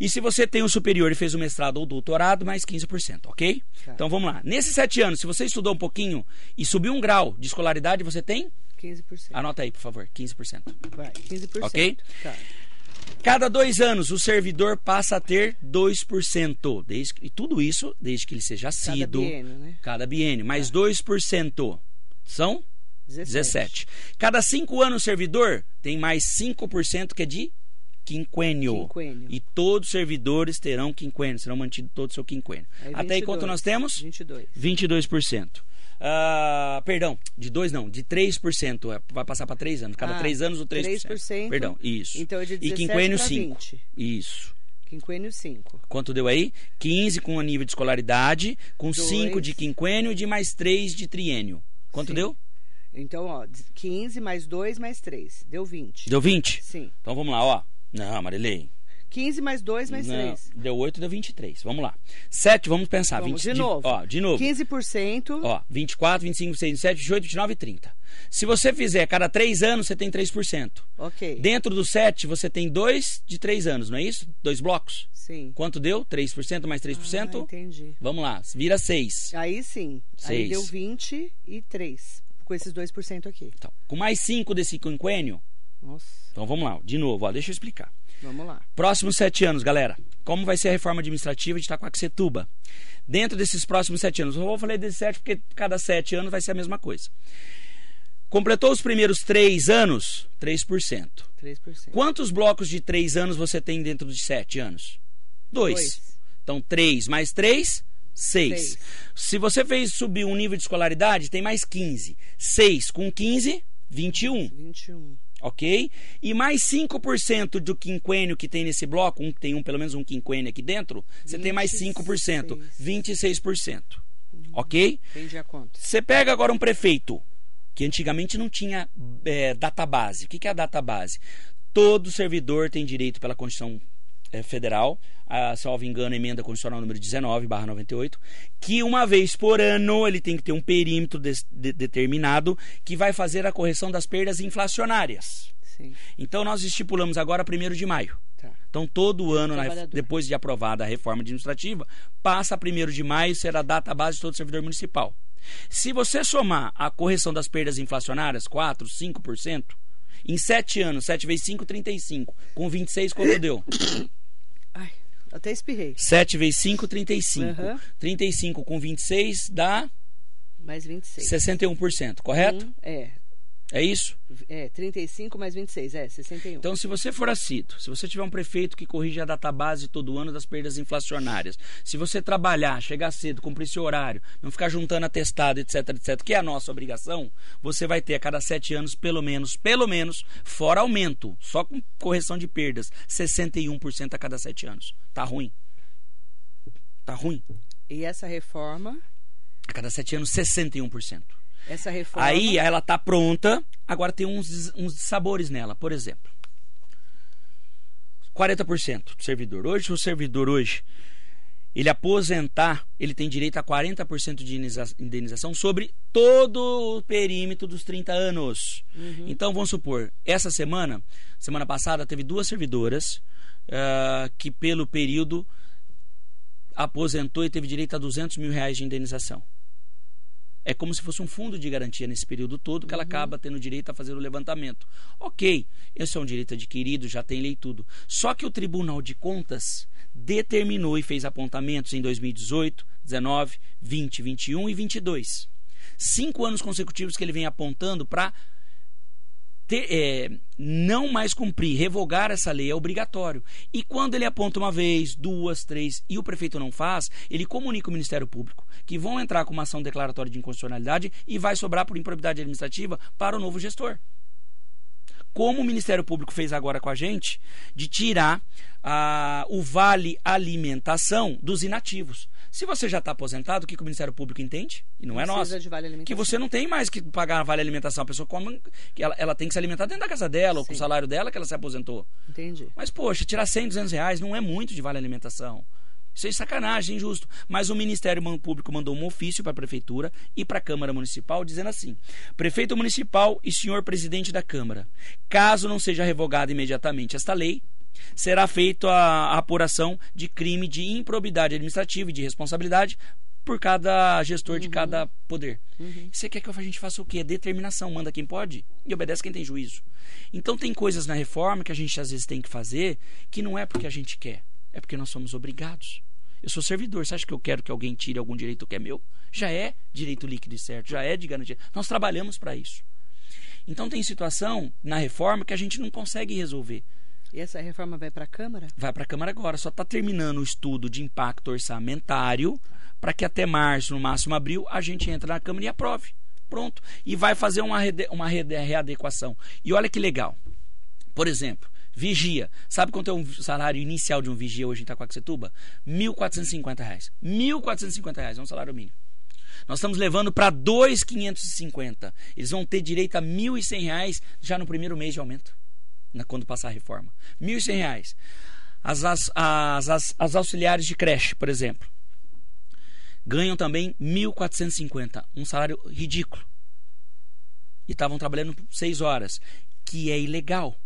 E se você tem o superior e fez o mestrado ou doutorado, mais 15%, ok? Tá. Então vamos lá. Nesses sete anos, se você estudou um pouquinho e subiu um grau de escolaridade, você tem? 15%. Anota aí, por favor, 15%. Vai, 15%. Ok? Tá. Cada dois anos, o servidor passa a ter 2%. Desde, e tudo isso desde que ele seja assíduo. Cada biênio, né? Cada biênio. Mais tá. 2%. São? 17. 17. Cada cinco anos, o servidor tem mais 5% que é de quinquênio. quinquênio. E todos os servidores terão quinquênio, serão mantidos todo o seu quinquênio. Aí, Até aí quanto nós temos? 22. 22%. Uh, perdão, de 2 não, de 3%. É, vai passar para 3 anos. Cada ah, 3 anos o 3%. 3%. Perdão, isso. Então é de 17 E quinquênio 5. 20. Isso. Quinquênio 5. Quanto deu aí? 15 com a nível de escolaridade, com 5 de quinquênio e de mais 3 de triênio. Quanto Sim. deu? Então, ó, 15 mais 2 mais 3. Deu 20. Deu 20? Sim. Então vamos lá, ó. Não, Marilei. 15 mais 2 mais Não, 3. Deu 8, deu 23. Vamos lá. 7, vamos pensar. Vamos, 20, de novo. Ó, de novo. 15%. Ó, 24, 25, 26, 27, 28, 29 e 30. Se você fizer cada 3 anos, você tem 3%. Ok. Dentro do 7, você tem 2 de 3 anos, não é isso? Dois blocos? Sim. Quanto deu? 3% mais 3%? Ah, entendi. Vamos lá, vira 6. Aí sim. 6. Aí deu 23. Com esses 2% aqui. Então, com mais 5 desse quinquênio. Nossa. Então vamos lá, de novo, ó, deixa eu explicar. Vamos lá. Próximos sete anos, galera. Como vai ser a reforma administrativa de Itacoaxetuba? Dentro desses próximos sete anos. Eu vou falar desses sete porque cada sete anos vai ser a mesma coisa. Completou os primeiros três anos, 3%. 3%. Quantos blocos de três anos você tem dentro de sete anos? Dois. Dois. Então, três mais três, seis. seis. Se você fez subir um nível de escolaridade, tem mais 15. Seis com 15, 21. 21 ok? E mais 5% do quinquênio que tem nesse bloco, um, tem um, pelo menos um quinquênio aqui dentro, você 26. tem mais 5%, 26%. Uhum. Ok? Entendi a conta. Você pega agora um prefeito que antigamente não tinha é, database. O que, que é a database? Todo servidor tem direito pela Constituição Federal, a, salvo engano, a emenda constitucional número 19, barra 98, que uma vez por ano ele tem que ter um perímetro de, de, determinado que vai fazer a correção das perdas inflacionárias. Sim. Então nós estipulamos agora 1 de maio. Tá. Então, todo ano, na, depois de aprovada a reforma administrativa, passa 1 de maio, será a data base de todo servidor municipal. Se você somar a correção das perdas inflacionárias, 4%, 5%, em 7 anos, 7 vezes 5, 35. Com 26, quanto deu? <coughs> Até espirrei. 7 vezes 5, 35. Uhum. 35 com 26 dá. Mais 26. 61%, correto? Hum, é. É isso? É, 35 mais 26, é, 61. Então, se você for assíduo, se você tiver um prefeito que corrige a database todo ano das perdas inflacionárias, se você trabalhar, chegar cedo, cumprir seu horário, não ficar juntando atestado, etc, etc, que é a nossa obrigação, você vai ter a cada sete anos, pelo menos, pelo menos, fora aumento, só com correção de perdas, 61% a cada sete anos. Tá ruim. Tá ruim. E essa reforma? A cada sete anos, 61%. Essa reforma. Aí ela tá pronta, agora tem uns, uns sabores nela. Por exemplo, 40% do servidor. Hoje, o servidor hoje, ele aposentar, ele tem direito a 40% de indenização sobre todo o perímetro dos 30 anos. Uhum. Então, vamos supor, essa semana, semana passada, teve duas servidoras uh, que, pelo período, aposentou e teve direito a 200 mil reais de indenização é como se fosse um fundo de garantia nesse período todo que ela uhum. acaba tendo direito a fazer o levantamento. Ok, esse é um direito adquirido, já tem lei tudo. Só que o Tribunal de Contas determinou e fez apontamentos em 2018, 19, 20, 21 e 22. Cinco anos consecutivos que ele vem apontando para ter, é, não mais cumprir, revogar essa lei é obrigatório. E quando ele aponta uma vez, duas, três e o prefeito não faz, ele comunica ao Ministério Público que vão entrar com uma ação declaratória de inconstitucionalidade e vai sobrar por improbidade administrativa para o novo gestor como o Ministério Público fez agora com a gente, de tirar ah, o vale alimentação dos inativos. Se você já está aposentado, o que, que, o Ministério Público entende? E não é nosso. Vale que você não tem mais que pagar vale alimentação. A pessoa come, que ela, ela, tem que se alimentar dentro da casa dela, Sim. ou com o salário dela que ela se aposentou. Entendi. Mas, poxa, tirar 100, 200 reais não é muito de vale alimentação. Isso é sacanagem, injusto. Mas o Ministério Público mandou um ofício para a Prefeitura e para a Câmara Municipal dizendo assim: Prefeito Municipal e senhor presidente da Câmara, caso não seja revogada imediatamente esta lei, será feita a apuração de crime de improbidade administrativa e de responsabilidade por cada gestor uhum. de cada poder. Uhum. Você quer que a gente faça o quê? Determinação, manda quem pode e obedece quem tem juízo. Então tem coisas na reforma que a gente às vezes tem que fazer que não é porque a gente quer, é porque nós somos obrigados. Eu sou servidor. Você acha que eu quero que alguém tire algum direito que é meu? Já é direito líquido e certo, já é de garantia. Nós trabalhamos para isso. Então tem situação na reforma que a gente não consegue resolver. E essa reforma vai para a Câmara? Vai para a Câmara agora. Só está terminando o estudo de impacto orçamentário para que até março, no máximo abril, a gente entre na Câmara e aprove. Pronto. E vai fazer uma, uma readequação. E olha que legal. Por exemplo, Vigia. Sabe quanto é o salário inicial de um vigia hoje em Itacoaxetuba? R$ 1.450. R$ 1.450 é um salário mínimo. Nós estamos levando para 2.550. Eles vão ter direito a R$ 1.100 já no primeiro mês de aumento, na, quando passar a reforma. R$ 1.100. As, as, as, as, as auxiliares de creche, por exemplo, ganham também 1.450, um salário ridículo. E estavam trabalhando seis horas, que é ilegal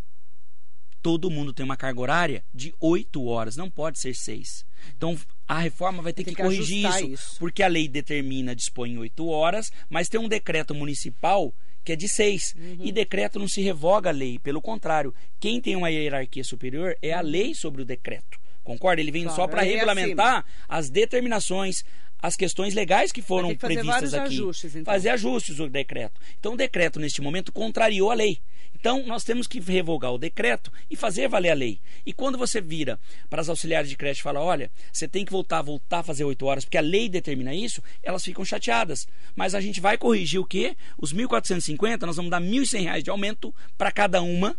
todo mundo tem uma carga horária de 8 horas, não pode ser 6. Então a reforma vai ter que, que, corrigir isso, isso, porque a lei determina, dispõe 8 horas, mas tem um decreto municipal que é de 6. Uhum. E decreto não se revoga a lei, pelo contrário, quem tem uma hierarquia superior é a lei sobre o decreto. Concorda? Ele vem claro, só para regulamentar as determinações, as questões legais que foram que previstas aqui. Ajustes, então. Fazer ajustes o decreto. Então o decreto, neste momento, contrariou a lei. Então, nós temos que revogar o decreto e fazer valer a lei. E quando você vira para as auxiliares de creche e fala, olha, você tem que voltar, voltar a fazer oito horas, porque a lei determina isso, elas ficam chateadas. Mas a gente vai corrigir o quê? Os 1.450, nós vamos dar R$ 1.100 de aumento para cada uma,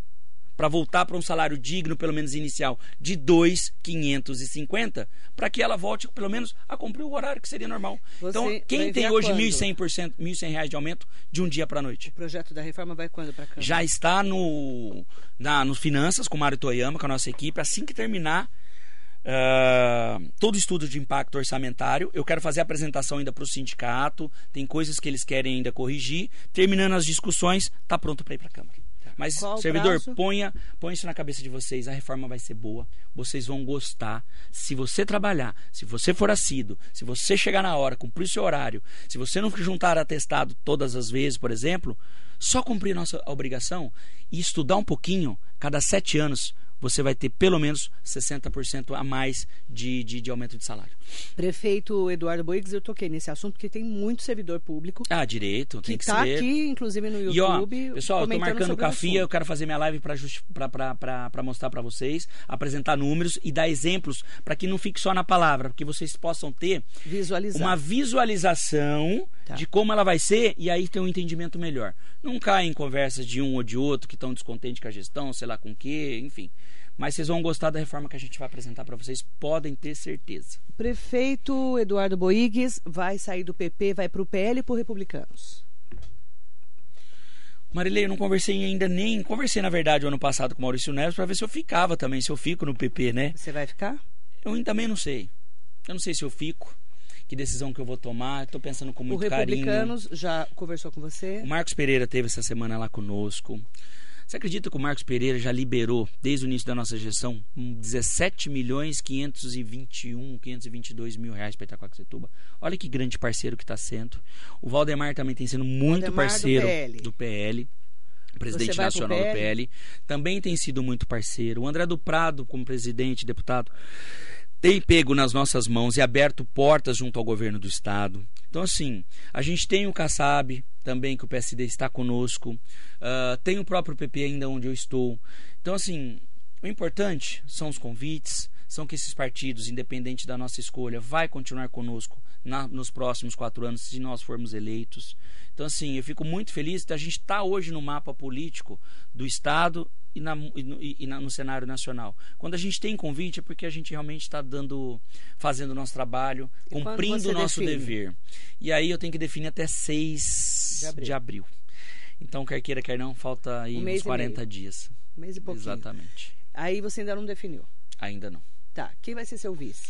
para voltar para um salário digno, pelo menos inicial, de 2,550, para que ela volte pelo menos a cumprir o horário que seria normal. Você então, quem tem hoje quando? 1.100%, 1.100 reais de aumento de um dia para a noite? O projeto da reforma vai quando para cá? Já está no, na, no Finanças com o Mário Toyama, com a nossa equipe. Assim que terminar ah, todo o estudo de impacto orçamentário, eu quero fazer a apresentação ainda para o sindicato. Tem coisas que eles querem ainda corrigir. Terminando as discussões, está pronto para ir para a Câmara. Mas, Qual servidor, prazo? ponha, ponha isso na cabeça de vocês. A reforma vai ser boa. Vocês vão gostar. Se você trabalhar, se você for assíduo, se você chegar na hora, cumprir o seu horário, se você não juntar atestado todas as vezes, por exemplo, só cumprir nossa obrigação e estudar um pouquinho, cada sete anos, você vai ter pelo menos 60% a mais de, de, de aumento de salário. Prefeito Eduardo Boigues, eu toquei nesse assunto porque tem muito servidor público Ah, direito, tem que que está ser. aqui, inclusive no E ó, YouTube. pessoal, eu tô marcando café, eu quero fazer minha live para mostrar para vocês, apresentar números e dar exemplos para que não fique só na palavra, porque vocês possam ter Visualizar. uma visualização Tá. de como ela vai ser e aí ter um entendimento melhor. Não caia em conversas de um ou de outro que estão descontentes com a gestão, sei lá com o quê, enfim. Mas vocês vão gostar da reforma que a gente vai apresentar para vocês, podem ter certeza. Prefeito Eduardo Boigues vai sair do PP, vai para o PL e por Republicanos. Marilei, eu não conversei ainda nem. Conversei, na verdade, o ano passado com o Maurício Neves para ver se eu ficava também, se eu fico no PP, né? Você vai ficar? Eu também não sei. Eu não sei se eu fico, que decisão que eu vou tomar. Estou pensando com O muito carinho. Republicanos já conversou com você? O Marcos Pereira teve essa semana lá conosco. Você acredita que o Marcos Pereira já liberou, desde o início da nossa gestão, um 17 milhões 521, 522 mil reais para Itacoaxetuba? Olha que grande parceiro que está sendo. O Valdemar também tem sido muito Valdemar do parceiro PL. do PL. Presidente nacional do PL? PL. Também tem sido muito parceiro. O André do Prado, como presidente, deputado, tem pego nas nossas mãos e aberto portas junto ao governo do estado. Então, assim, a gente tem o Kassab também, que o PSD está conosco. Ah, tem o próprio PP ainda onde eu estou. Então, assim, o importante são os convites, são que esses partidos, independente da nossa escolha, vai continuar conosco na- nos próximos quatro anos, se nós formos eleitos. Então, assim, eu fico muito feliz de a gente estar hoje no mapa político do Estado e, na- e no, e na- no cenário nacional. Quando a gente tem convite é porque a gente realmente está dando, fazendo o nosso trabalho, E cumprindo o nosso define? dever. E aí eu tenho que definir até 6 De abril. de abril. Então, quer queira, quer não, falta aí Um uns e 40 dias. Um mês e pouquinho. Exatamente. Aí você ainda não definiu. Ainda não. Tá. Quem vai ser seu vice?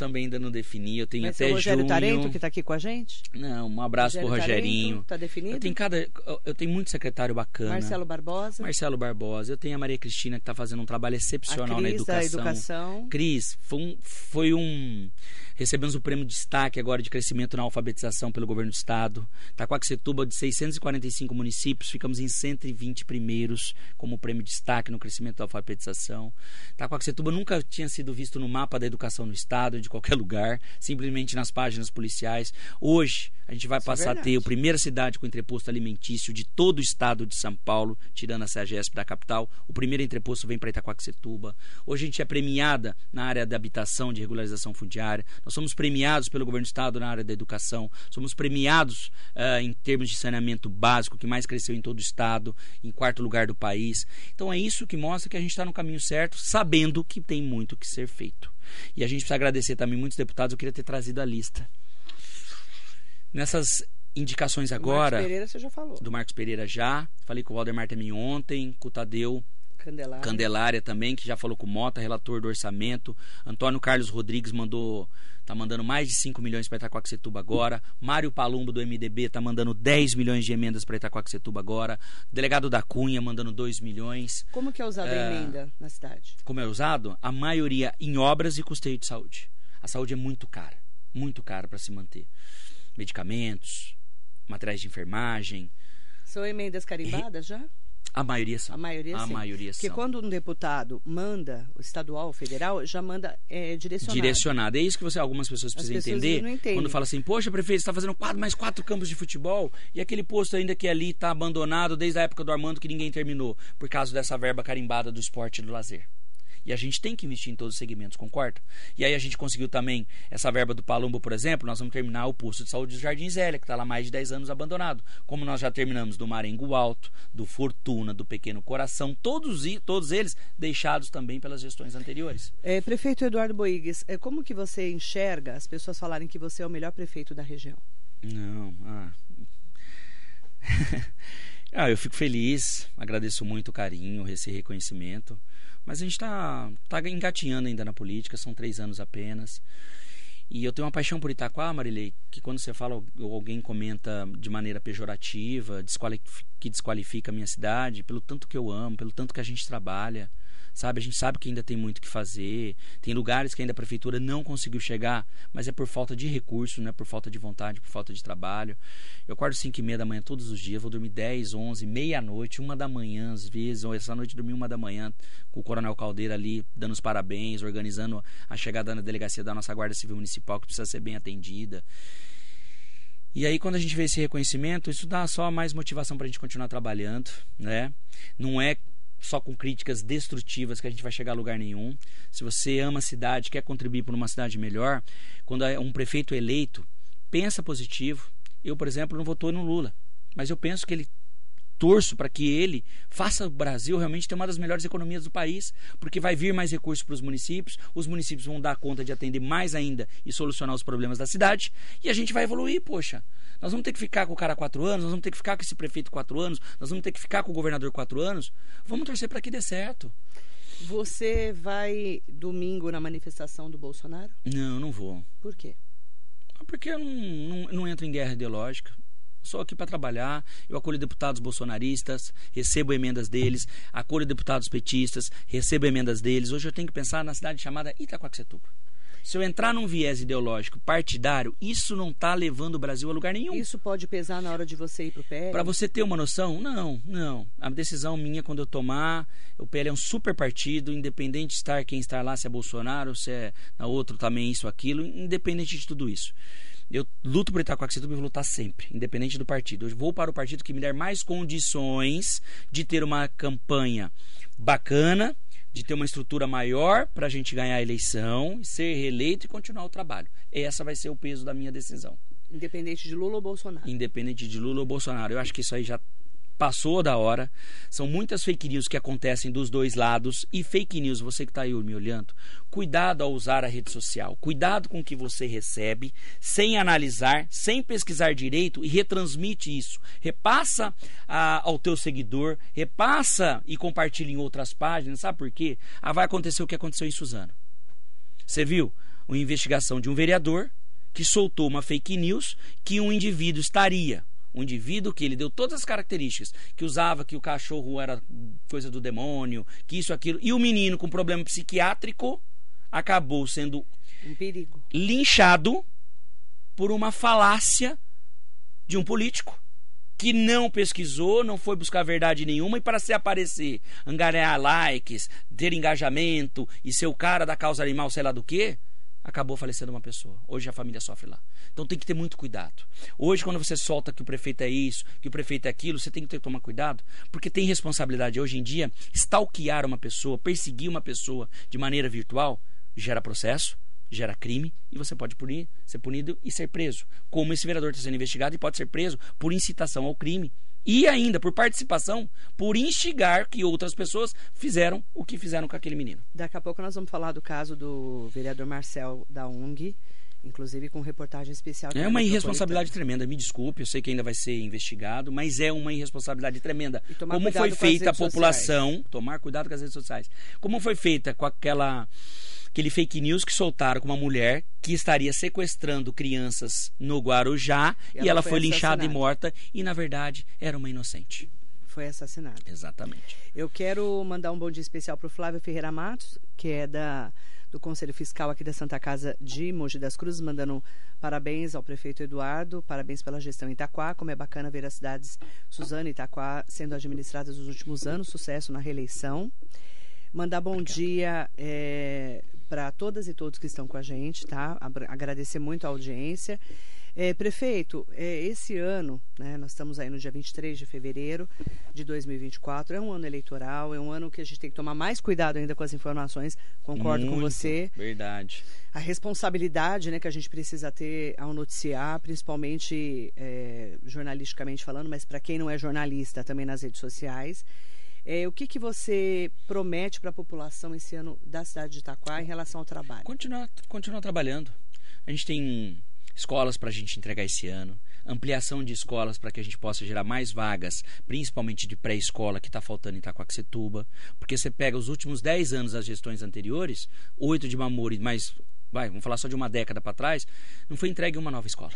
Também ainda não defini. Eu tenho até o Rogério junho. Tarento, que está aqui com a gente? Não, um abraço pro Rogério Rogerinho. Tarento, tá definido? Eu tenho cada, eu tenho muito secretário bacana. Marcelo Barbosa. Marcelo Barbosa. Eu tenho a Maria Cristina que está fazendo um trabalho excepcional a na Cris educação. da educação. Cris, foi um, foi um- Recebemos o prêmio de destaque agora de crescimento na alfabetização pelo governo do estado. Taquaquecetuba, de 645 municípios, ficamos em 120 primeiros como prêmio de destaque no crescimento da alfabetização. Taquaquecetuba nunca tinha sido visto no mapa da educação no estado, de qualquer lugar, simplesmente nas páginas policiais. Hoje, a gente vai Isso é passar a ter a primeira cidade com entreposto alimentício de todo o estado de São Paulo, tirando a CEAGESP da capital. O primeiro entreposto vem para Itaquaquecetuba. Hoje a gente é premiada na área da habitação, de regularização fundiária. Nós somos premiados pelo governo do estado na área da educação. Somos premiados ah, em termos de saneamento básico, que mais cresceu em todo o estado, em quarto lugar do país. Então é isso que mostra que a gente está no caminho certo, sabendo que tem muito que ser feito. E a gente precisa agradecer também muitos deputados. Eu queria ter trazido a lista. Nessas indicações agora Marcos Pereira você já falou. do Marcos Pereira já. Falei com o Valdemar também ontem, com o Tadeu Candelária. Candelária também, que já falou com o Mota, relator do orçamento. Antônio Carlos Rodrigues mandou. Tá mandando mais de 5 milhões para Itacoaxetuba agora. Mário Palumbo do MDB tá mandando 10 milhões de emendas para Itacoaxetuba agora. Delegado da Cunha mandando 2 milhões. Como que é usada a É. emenda na cidade? Como é usado? A maioria em obras e custeio de saúde. A saúde é muito cara, muito cara para se manter. Medicamentos, materiais de enfermagem, São emendas carimbadas já? A maioria são. A maioria a sim. maioria Porque são. quando um deputado manda, o estadual ou federal, já manda é, direcionado. direcionada. É isso que você, algumas pessoas precisam pessoas entender. não entendem. Quando fala assim, poxa, prefeito, você está fazendo quatro, mais quatro campos de futebol e aquele posto ainda que ali está abandonado desde a época do Armando que ninguém terminou, por causa dessa verba carimbada do esporte e do lazer. E a gente tem que investir em todos os segmentos, concorda? E aí a gente conseguiu também essa verba do Palumbo, por exemplo, nós vamos terminar o posto de saúde do Jardim Zélia, que está lá mais de 10 anos abandonado. Como nós já terminamos do Marengo Alto, do Fortuna, do Pequeno Coração, todos, todos eles deixados também pelas gestões anteriores. É, prefeito Eduardo Boigues, é, como que você enxerga as pessoas falarem que você é o melhor prefeito da região? Não, ah. <laughs> ah, eu fico feliz, agradeço muito o carinho, esse reconhecimento. Mas a gente está tá engatinhando ainda na política, são três anos apenas. E eu tenho uma paixão por Itaquá, Marilei, que quando você fala ou alguém comenta de maneira pejorativa, que desqualifica a minha cidade, pelo tanto que eu amo, pelo tanto que a gente trabalha, sabe? A gente sabe que ainda tem muito que fazer, tem lugares que ainda a prefeitura não conseguiu chegar, mas é por falta de recursos, não é por falta de vontade, por falta de trabalho. Eu acordo 5 e meia da manhã todos os dias, vou dormir 10, 11, meia-noite, uma da manhã às vezes, ou essa noite dormi uma da manhã com o Coronel Caldeira ali, dando os parabéns, organizando a chegada na delegacia da nossa Guarda Civil Municipal, que precisa ser bem atendida. E aí, quando a gente vê esse reconhecimento, isso dá só mais motivação para a gente continuar trabalhando, né? Não é só com críticas destrutivas que a gente vai chegar a lugar nenhum. Se você ama a cidade, quer contribuir para uma cidade melhor, quando é um prefeito eleito, pensa positivo. Eu, por exemplo, não votou no Lula, mas eu penso que ele torço para que ele faça o Brasil realmente ter uma das melhores economias do país, porque vai vir mais recursos para os municípios, os municípios vão dar conta de atender mais ainda e solucionar os problemas da cidade, e a gente vai evoluir, poxa. Nós vamos ter que ficar com o cara quatro anos, nós vamos ter que ficar com esse prefeito quatro anos, nós vamos ter que ficar com o governador quatro anos. Vamos torcer para que dê certo. Você vai domingo na manifestação do Bolsonaro? Não, não vou. Por quê? Porque eu não, não, não entro em guerra ideológica. Sou aqui para trabalhar, eu acolho deputados bolsonaristas, recebo emendas deles, acolho deputados petistas, recebo emendas deles. Hoje eu tenho que pensar na cidade chamada Itacoaxetuba. Se eu entrar num viés ideológico partidário, isso não está levando o Brasil a lugar nenhum. Isso pode pesar na hora de você ir para o PL? Para você ter uma noção, não, não. A decisão minha quando eu tomar, o PL é um super partido, independente de estar quem está lá, se é Bolsonaro, se é na outro também isso, aquilo, independente de tudo isso. Eu luto por Itacoaxetuba e vou lutar sempre, independente do partido. Eu vou para o partido que me der mais condições de ter uma campanha bacana, de ter uma estrutura maior para a gente ganhar a eleição, ser reeleito e continuar o trabalho. Essa vai ser o peso da minha decisão. Independente de Lula ou Bolsonaro. Independente de Lula ou Bolsonaro. Eu acho que isso aí já passou da hora. São muitas fake news que acontecem dos dois lados. E fake news, você que está aí me olhando, cuidado ao usar a rede social. Cuidado com o que você recebe, sem analisar, sem pesquisar direito e retransmite isso. Repassa a, ao teu seguidor, repassa e compartilha em outras páginas. Sabe por quê? Ah, vai acontecer o que aconteceu em Suzano. Você viu? Uma investigação de um vereador que soltou uma fake news que um indivíduo estaria um indivíduo que ele deu todas as características, que usava que o cachorro era coisa do demônio, que isso, aquilo, e o menino com problema psiquiátrico acabou sendo um perigo. linchado por uma falácia de um político que não pesquisou, não foi buscar verdade nenhuma e para se aparecer, angariar likes, ter engajamento e ser o cara da causa animal, sei lá do que, acabou falecendo uma pessoa. Hoje a família sofre lá. Então tem que ter muito cuidado. Hoje, quando você solta que o prefeito é isso, que o prefeito é aquilo, você tem que ter, tomar cuidado, porque tem responsabilidade. Hoje em dia, stalkear uma pessoa, perseguir uma pessoa de maneira virtual, gera processo, gera crime e você pode punir, ser punido e ser preso. Como esse vereador está sendo investigado e pode ser preso por incitação ao crime e ainda por participação, por instigar que outras pessoas fizeram o que fizeram com aquele menino. Daqui a pouco nós vamos falar do caso do vereador Marcel da UNG, inclusive com reportagem especial. É uma irresponsabilidade tremenda, me desculpe, eu sei que ainda vai ser investigado, mas é uma irresponsabilidade tremenda. Como foi feita a população, sociais. tomar cuidado com as redes sociais. Como foi feita com aquela aquele fake news que soltaram com uma mulher que estaria sequestrando crianças no Guarujá e ela, e ela foi, foi linchada e morta e na verdade era uma inocente. Foi assassinada. Exatamente. Eu quero mandar um bom dia especial para o Flávio Ferreira Matos, que é da do Conselho Fiscal aqui da Santa Casa de Mogi das Cruzes, mandando parabéns ao prefeito Eduardo, parabéns pela gestão em Itaquá, como é bacana ver as cidades Suzano e Itaquá sendo administradas nos últimos anos, sucesso na reeleição. Mandar bom Obrigado. dia é, para todas e todos que estão com a gente, tá? Agradecer muito a audiência. É, prefeito, é, esse ano, né, nós estamos aí no dia 23 de fevereiro de 2024, é um ano eleitoral, é um ano que a gente tem que tomar mais cuidado ainda com as informações, concordo Muito, com você. Verdade. A responsabilidade né, que a gente precisa ter ao noticiar, principalmente é, jornalisticamente falando, mas para quem não é jornalista também nas redes sociais. É, o que, que você promete para a população esse ano da cidade de Itaquá em relação ao trabalho? Continuar, continuar trabalhando. A gente tem escolas para a gente entregar esse ano, ampliação de escolas para que a gente possa gerar mais vagas, principalmente de pré-escola, que está faltando em Itacoaxetuba, porque você pega os últimos 10 anos das gestões anteriores, oito de Mamori, mas vai, vamos falar só de uma década para trás, não foi entregue uma nova escola.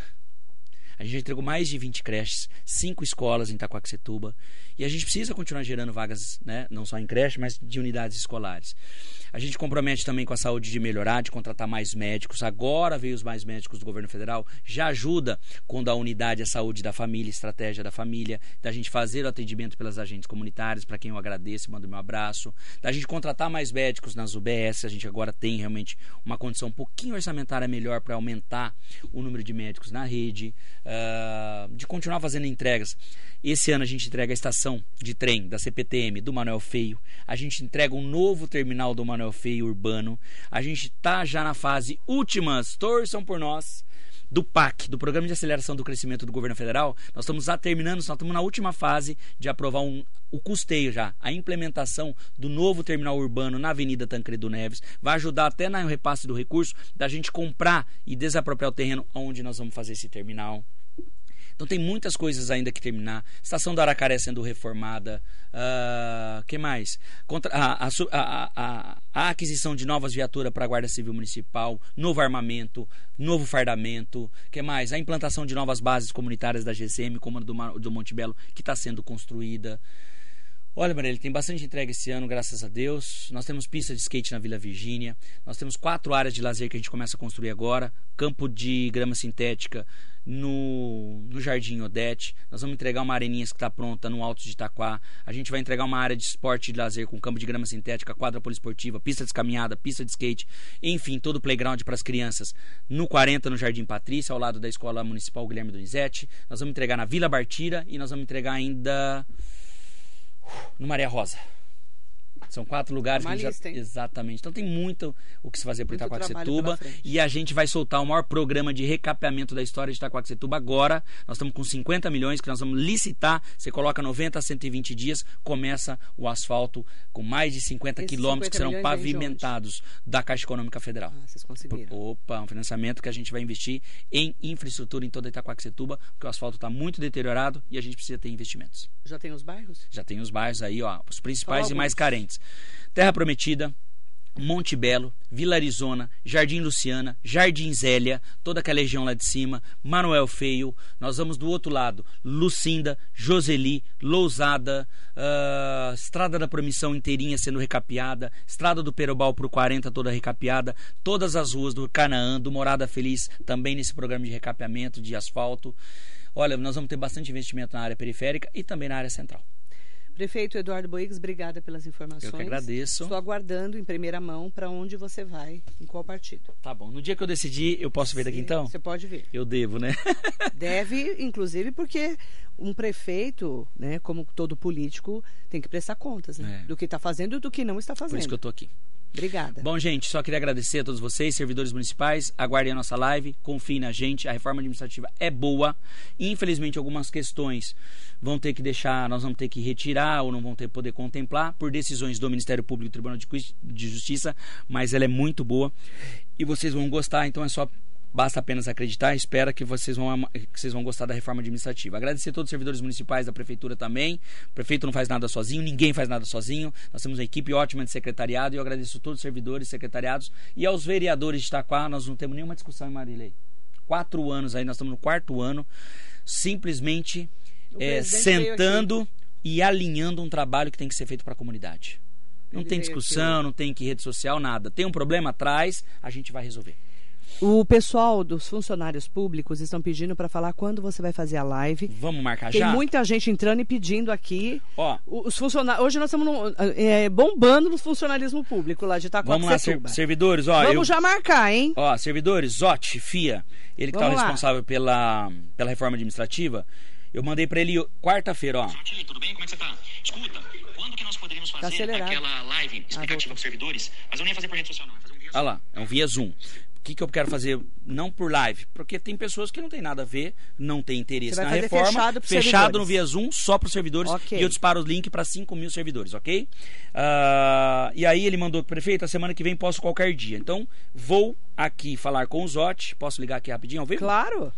A gente entregou mais de 20 creches, cinco escolas em Itacoaxetuba. E a gente precisa continuar gerando vagas, né, não só em creche, mas de unidades escolares. A gente compromete também com a saúde de melhorar, de contratar mais médicos. Agora veio os mais médicos do governo federal. Já ajuda quando a unidade é saúde da família, estratégia da família, da gente fazer o atendimento pelas agentes comunitárias, para quem eu agradeço, mando meu abraço. Da gente contratar mais médicos nas UBS. A gente agora tem realmente uma condição um pouquinho orçamentária melhor para aumentar o número de médicos na rede uh, de continuar fazendo entregas. Esse ano a gente entrega a estação de trem da CPTM do Manuel Feio. A gente entrega um novo terminal do Manuel Feio urbano. A gente está já na fase últimas, torçam por nós do PAC, do Programa de Aceleração do Crescimento do Governo Federal, nós estamos já terminando, nós estamos na última fase de aprovar um, o custeio já, a implementação do novo terminal urbano na Avenida Tancredo Neves, vai ajudar até no repasse do recurso da gente comprar e desapropriar o terreno onde nós vamos fazer esse terminal. Então tem muitas coisas ainda que terminar. Estação do Aracaré sendo reformada. Uh, que mais? Contra, a, a, a, a, aquisição de novas viaturas para a Guarda Civil Municipal, novo armamento, novo fardamento. que mais? A implantação de novas bases comunitárias da GCM, como a do, do Monte Belo, que está sendo construída. Olha, Marília, tem bastante entrega esse ano, graças a Deus. Nós temos pista de skate na Vila Virgínia. Nós temos quatro áreas de lazer que a gente começa a construir agora. Campo de grama sintética no, no Jardim Odete. Nós vamos entregar uma areninha que está pronta no Alto de Itaquá. A gente vai entregar uma área de esporte de lazer com campo de grama sintética, quadra poliesportiva, pista de caminhada, pista de skate, enfim, todo o playground para as crianças no 40, no Jardim Patrícia, ao lado da Escola Municipal Guilherme Donizete. Nós vamos entregar na Vila Bartira e nós vamos entregar ainda no Maria Rosa. São quatro lugares Uma que lista, já... Exatamente. Então tem muito o que se fazer por Muito. E a gente vai soltar o maior programa de recapeamento da história de Itacoaxetuba agora. Nós estamos com 50 milhões que nós vamos licitar. Você coloca 90 a 120 dias, começa o asfalto com mais de 50 Esses quilômetros que 50 serão milhões vem de onde? pavimentados da Caixa Econômica Federal. Ah, vocês conseguiram. Opa, um financiamento que a gente vai investir em infraestrutura em toda Itacoaxetuba, porque o asfalto está muito deteriorado e a gente precisa ter investimentos. Já tem os bairros? Já tem os bairros aí, ó, os principais Fala e mais alguns. carentes. Terra Prometida, Monte Belo, Vila Arizona, Jardim Luciana, Jardim Zélia, toda aquela região lá de cima, Manuel Feio. Nós vamos do outro lado, Lucinda, Joseli, Lousada, ah, Estrada da Promissão inteirinha sendo recapeada, Estrada do Perobal pro 40 toda recapeada, todas as ruas do Canaã, do Morada Feliz, também nesse programa de recapeamento de asfalto. Olha, nós vamos ter bastante investimento na área periférica e também na área central. Prefeito Eduardo Boigues, obrigada pelas informações. Eu que agradeço. Estou aguardando em primeira mão para onde você vai, em qual partido. Tá bom. No dia que eu decidir, eu posso vir daqui então? Você pode vir. Eu devo, né? <laughs> Deve, inclusive, porque um prefeito, né, como todo político, tem que prestar contas né, É. do que está fazendo e do que não está fazendo. Por isso que eu tô aqui. Obrigada. Bom, gente, só queria agradecer a todos vocês, servidores municipais. Aguardem a nossa live, confiem na gente. A reforma administrativa é boa. Infelizmente, algumas questões vão ter que deixar, nós vamos ter que retirar ou não vão ter poder contemplar por decisões do Ministério Público e Tribunal de Justiça, mas ela é muito boa e vocês vão gostar, então é só Basta apenas acreditar e espera que vocês, vão, que vocês vão gostar da reforma administrativa. Agradecer a todos os servidores municipais da prefeitura também. O prefeito não faz nada sozinho, ninguém faz nada sozinho. Nós temos uma equipe ótima de secretariado e eu agradeço a todos os servidores, secretariados e aos vereadores de Itaquá. Nós não temos nenhuma discussão em Marília. Quatro anos aí, nós estamos no quarto ano, simplesmente é, sentando e alinhando um trabalho que tem que ser feito para a comunidade. Não tem discussão, não tem que rede social, nada. Tem um problema atrás, a gente vai resolver. O pessoal dos funcionários públicos estão pedindo para falar quando você vai fazer a live. Vamos marcar Tem já? muita gente entrando e pedindo aqui. Ó, Os funcionários. Hoje nós estamos no- é, bombando no funcionalismo público lá de vamos lá, ser- servidores, ó. Vamos eu- já marcar, hein? Ó, servidores, Zotti, FIA, ele que tá lá. responsável pela, pela reforma administrativa, eu mandei pra ele quarta-feira, ó. Zotti, tudo bem? Como é que você tá? Escuta, quando que nós poderíamos fazer acelerado. aquela live Ah, explicativa voltou. para os servidores? Mas eu nem ia fazer por rede social, não. Ia fazer um vídeo. Olha lá, é um via Zoom. O que, que eu quero fazer? Não por live, porque tem pessoas que não tem nada a ver, não tem interesse na reforma. fechado fechado no via Zoom, só para os servidores. Ok. E eu disparo o link para 5 mil servidores, ok? Ah, e aí ele mandou prefeito, a semana que vem posso qualquer dia. Então, vou aqui falar com o Zotti. Posso ligar aqui rapidinho ao vivo? Claro.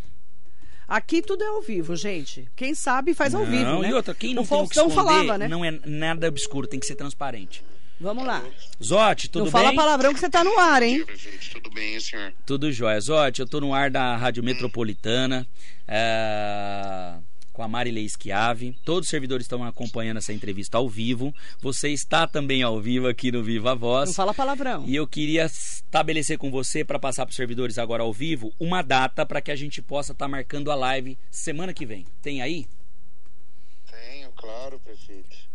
Aqui tudo é ao vivo, gente. Quem sabe faz ao não, vivo, né? e outra, quem não o tem o que Faustão falava, né? não é nada obscuro, tem que ser transparente. Vamos lá. Zotti, tudo não bem? fala palavrão que você tá no ar, hein? Tudo bem, senhor? Tudo jóia. Zotti, eu tô no ar da Rádio Metropolitana, é, com a Marilei Schiave. Todos os servidores estão acompanhando essa entrevista ao vivo. Você está também ao vivo aqui no Viva Voz. Não fala palavrão. E eu queria estabelecer com você, para passar para os servidores agora ao vivo, uma data para que a gente possa estar marcando a live semana que vem. Tem aí? Tenho, claro, prefeito.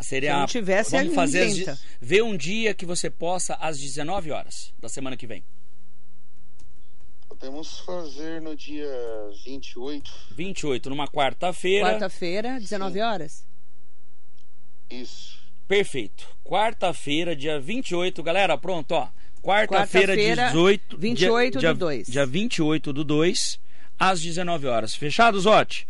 Seria, Se não tivesse, vamos fazer as ver um dia que você possa às 19 horas da semana que vem. Podemos fazer no dia 28. 28, numa quarta-feira. Quarta-feira, 19 horas. Isso. Perfeito. Quarta-feira, dia 28, galera, pronto, ó. Quarta-feira, Quarta-feira, 18, 28 do dia, 2. Dia 28 do 2, às 19 horas. Fechado, Zotti?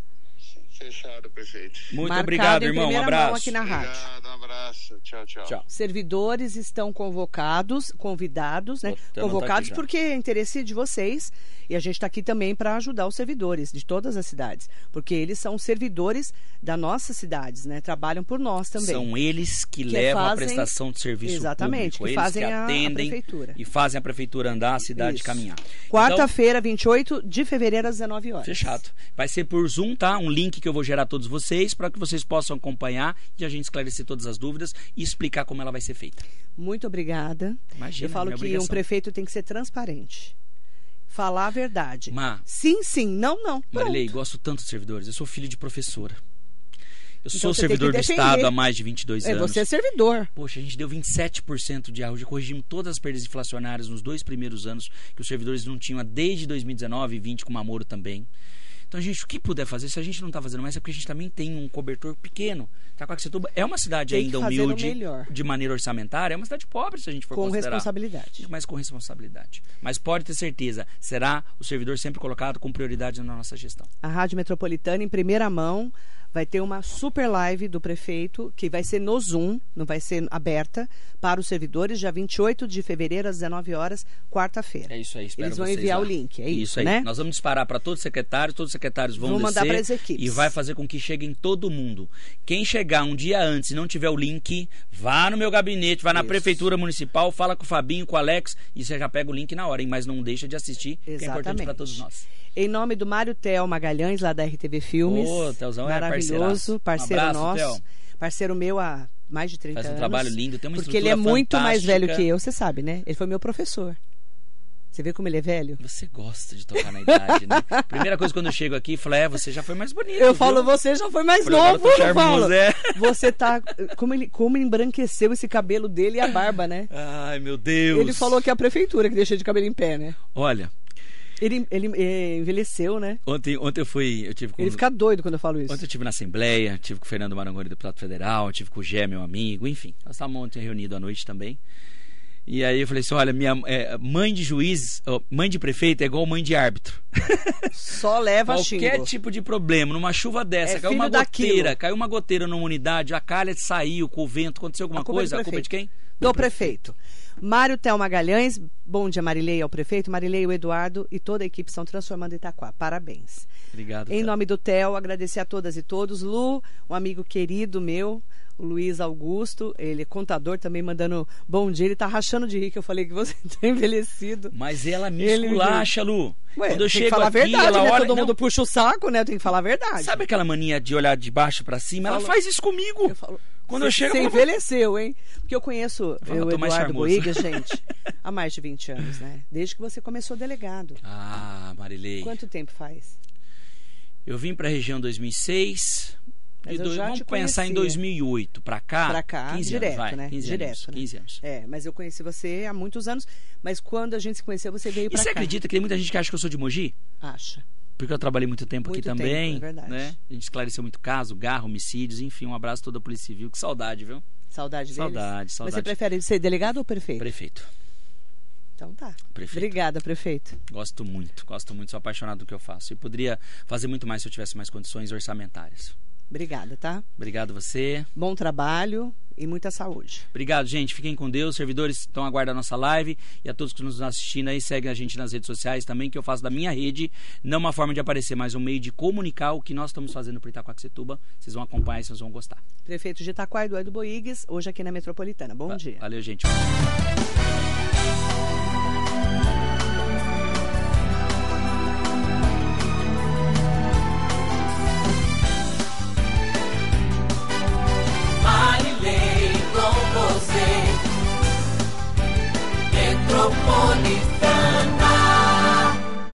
Fechado, prefeito. Muito Marcado obrigado, irmão. Um primeira mão abraço. aqui na rádio. Obrigado, um abraço. Tchau, tchau. Tchau. Servidores estão convocados, convidados, né? Até anotar Convocados já. porque é interesse de vocês e a gente está aqui também para ajudar os servidores de todas as cidades, porque eles são servidores das nossas cidades, né? Trabalham por nós também. São eles que, Que levam fazem- a prestação de serviço Exatamente, público. que eles fazem que a- a atendem prefeitura. e fazem a prefeitura andar, a cidade Isso. caminhar. Quarta-feira, 28 de fevereiro, às 19 horas. Então, fechado. Vai ser por Zoom, tá? Um link que eu vou gerar todos vocês para que vocês possam acompanhar e a gente esclarecer todas as dúvidas e explicar como ela vai ser feita. Muito obrigada. Imagina, Eu falo que obrigação. um prefeito tem que ser transparente. Falar a verdade. Má. Sim, sim, não, não. Marilei, Pronto. gosto tanto dos servidores. Eu sou filho de professora. Eu Então sou servidor que do. Estado há mais de 22 É, anos. você é servidor. Poxa, a gente deu 27% de arroz, já corrigimos todas as perdas inflacionárias nos dois primeiros anos que os servidores não tinham desde 2019 e 20 com o Mamoro também. Então, gente, o que puder fazer, se a gente não está fazendo mais, é porque a gente também tem um cobertor pequeno. Taquaquecetuba é uma cidade Tem ainda humilde, de maneira orçamentária, é uma cidade pobre se a gente for Com considerar. responsabilidade. Mas com responsabilidade. Mas pode ter certeza, será o servidor sempre colocado com prioridade na nossa gestão. A Rádio Metropolitana, em primeira mão, vai ter uma super live do prefeito, que vai ser no Zoom, não vai ser aberta, para os servidores, dia 28 de fevereiro, às 19 horas, quarta-feira. É isso aí, espero Eles vão enviar lá. o link, é isso, aí. né? Nós vamos disparar para todos os secretários, todos os secretários vão Vão mandar descer pras equipes. e vai fazer com que chegue em todo mundo. Quem chegar um dia antes e não tiver o link, vá no meu gabinete, vá na Isso. prefeitura municipal, fala com o Fabinho, com o Alex e você já pega o link na hora, hein? mas não deixa de assistir, que é importante Exatamente. para todos nós. Em nome do Mário Tel Magalhães, lá da RTV Filmes. Ô, Telzão é Maravilhoso, parceiraço. parceiro Um abraço, nosso. Tel. Parceiro meu há mais de 30 Faz um anos. trabalho lindo, tem uma Porque ele é estrutura muito mais velho fantástica. que eu, você sabe, né? Ele foi meu professor. Você vê como ele é velho? Você gosta de tocar na idade, né? <laughs> Primeira coisa quando eu chego aqui, falo, é, você já foi mais bonito. Eu viu? falo, você já foi mais Falei, novo, eu falo. é. <laughs> Você tá. Como ele como embranqueceu esse cabelo dele e a barba, né? Ai, meu Deus. Ele falou que é a prefeitura que deixa de cabelo em pé, né? Olha, Ele, ele eh, envelheceu, né? ontem, ontem eu fui, eu tive com Ele fica doido quando eu falo isso. Ontem eu tive na Assembleia, tive com o Fernando Marangoni, deputado federal, tive com o Gé, meu amigo, enfim. Nós estávamos ontem reunidos à noite também. E aí eu falei assim, olha, minha é, mãe de juiz, mãe de prefeito é igual mãe de árbitro. <laughs> Só leva Qualquer xingo. tipo de problema, numa chuva dessa, É caiu uma daquilo. goteira, caiu uma goteira numa unidade, a calha saiu com o vento, aconteceu alguma A é do coisa, a culpa é de quem? Do prefeito. Mário Tel Magalhães, bom dia Marilei ao prefeito, Marilei, o Eduardo e toda a equipe estão transformando Itaquá. Parabéns. Obrigado. Em nome do Tel, agradecer a todas e todos. Lu, um amigo querido meu, o Luiz Augusto, ele é contador também, mandando bom dia. Ele tá rachando de rir que eu falei que você <laughs> tá envelhecido. Mas ela me Ele- esculacha, Lu. Ué, Quando eu tem que chego falar a aqui, verdade, ela né? olha... Todo não, mundo puxa o saco, né? Tem que falar a verdade. Sabe aquela mania de olhar de baixo pra cima? Ela Falo- faz isso comigo. Eu falo, Quando eu chego. Você envelheceu, hein? Porque eu conheço tô mais Eduardo. Boigas, <laughs> gente, há mais de 20 anos, né? Desde que você começou delegado. Ah, Marilei. Quanto tempo faz? Eu vim pra região 2006. Mas eu dois- vamos pensar em conhecia. 20ito pra cá. Pra cá, 15 direto, anos, vai. né? 15 Direto, anos. né? 15 anos. É, mas eu conheci você há muitos anos, mas quando a gente se conheceu, você veio E pra você cá. acredita que tem muita gente que acha que eu sou de Mogi? Acha. Porque eu trabalhei muito tempo Muito aqui tempo, também. é verdade. Né? A gente esclareceu muito caso, garro, homicídios, enfim, um abraço a toda a Polícia Civil. Que saudade, viu? Saudade deles? Saudade, Mas você saudade. prefere ser delegado ou prefeito? Prefeito. Então tá. Prefeito. Obrigada, prefeito. Gosto muito, gosto muito, sou apaixonado do que eu faço. E poderia fazer muito mais se eu tivesse mais condições orçamentárias. Obrigada, tá? Obrigado você. Bom trabalho e muita saúde. Obrigado, gente. Fiquem com Deus. Servidores estão aguardando a nossa live. E a todos que nos assistindo aí, seguem a gente nas redes sociais também, que eu faço da minha rede. Não uma forma de aparecer, mas um meio de comunicar o que nós estamos fazendo para Itacoaxetuba. Vocês vão acompanhar e vocês vão gostar. Prefeito de Itaquá, Eduardo Boigues, hoje aqui na Metropolitana. Bom Va- dia. Valeu, gente. Pomponifera.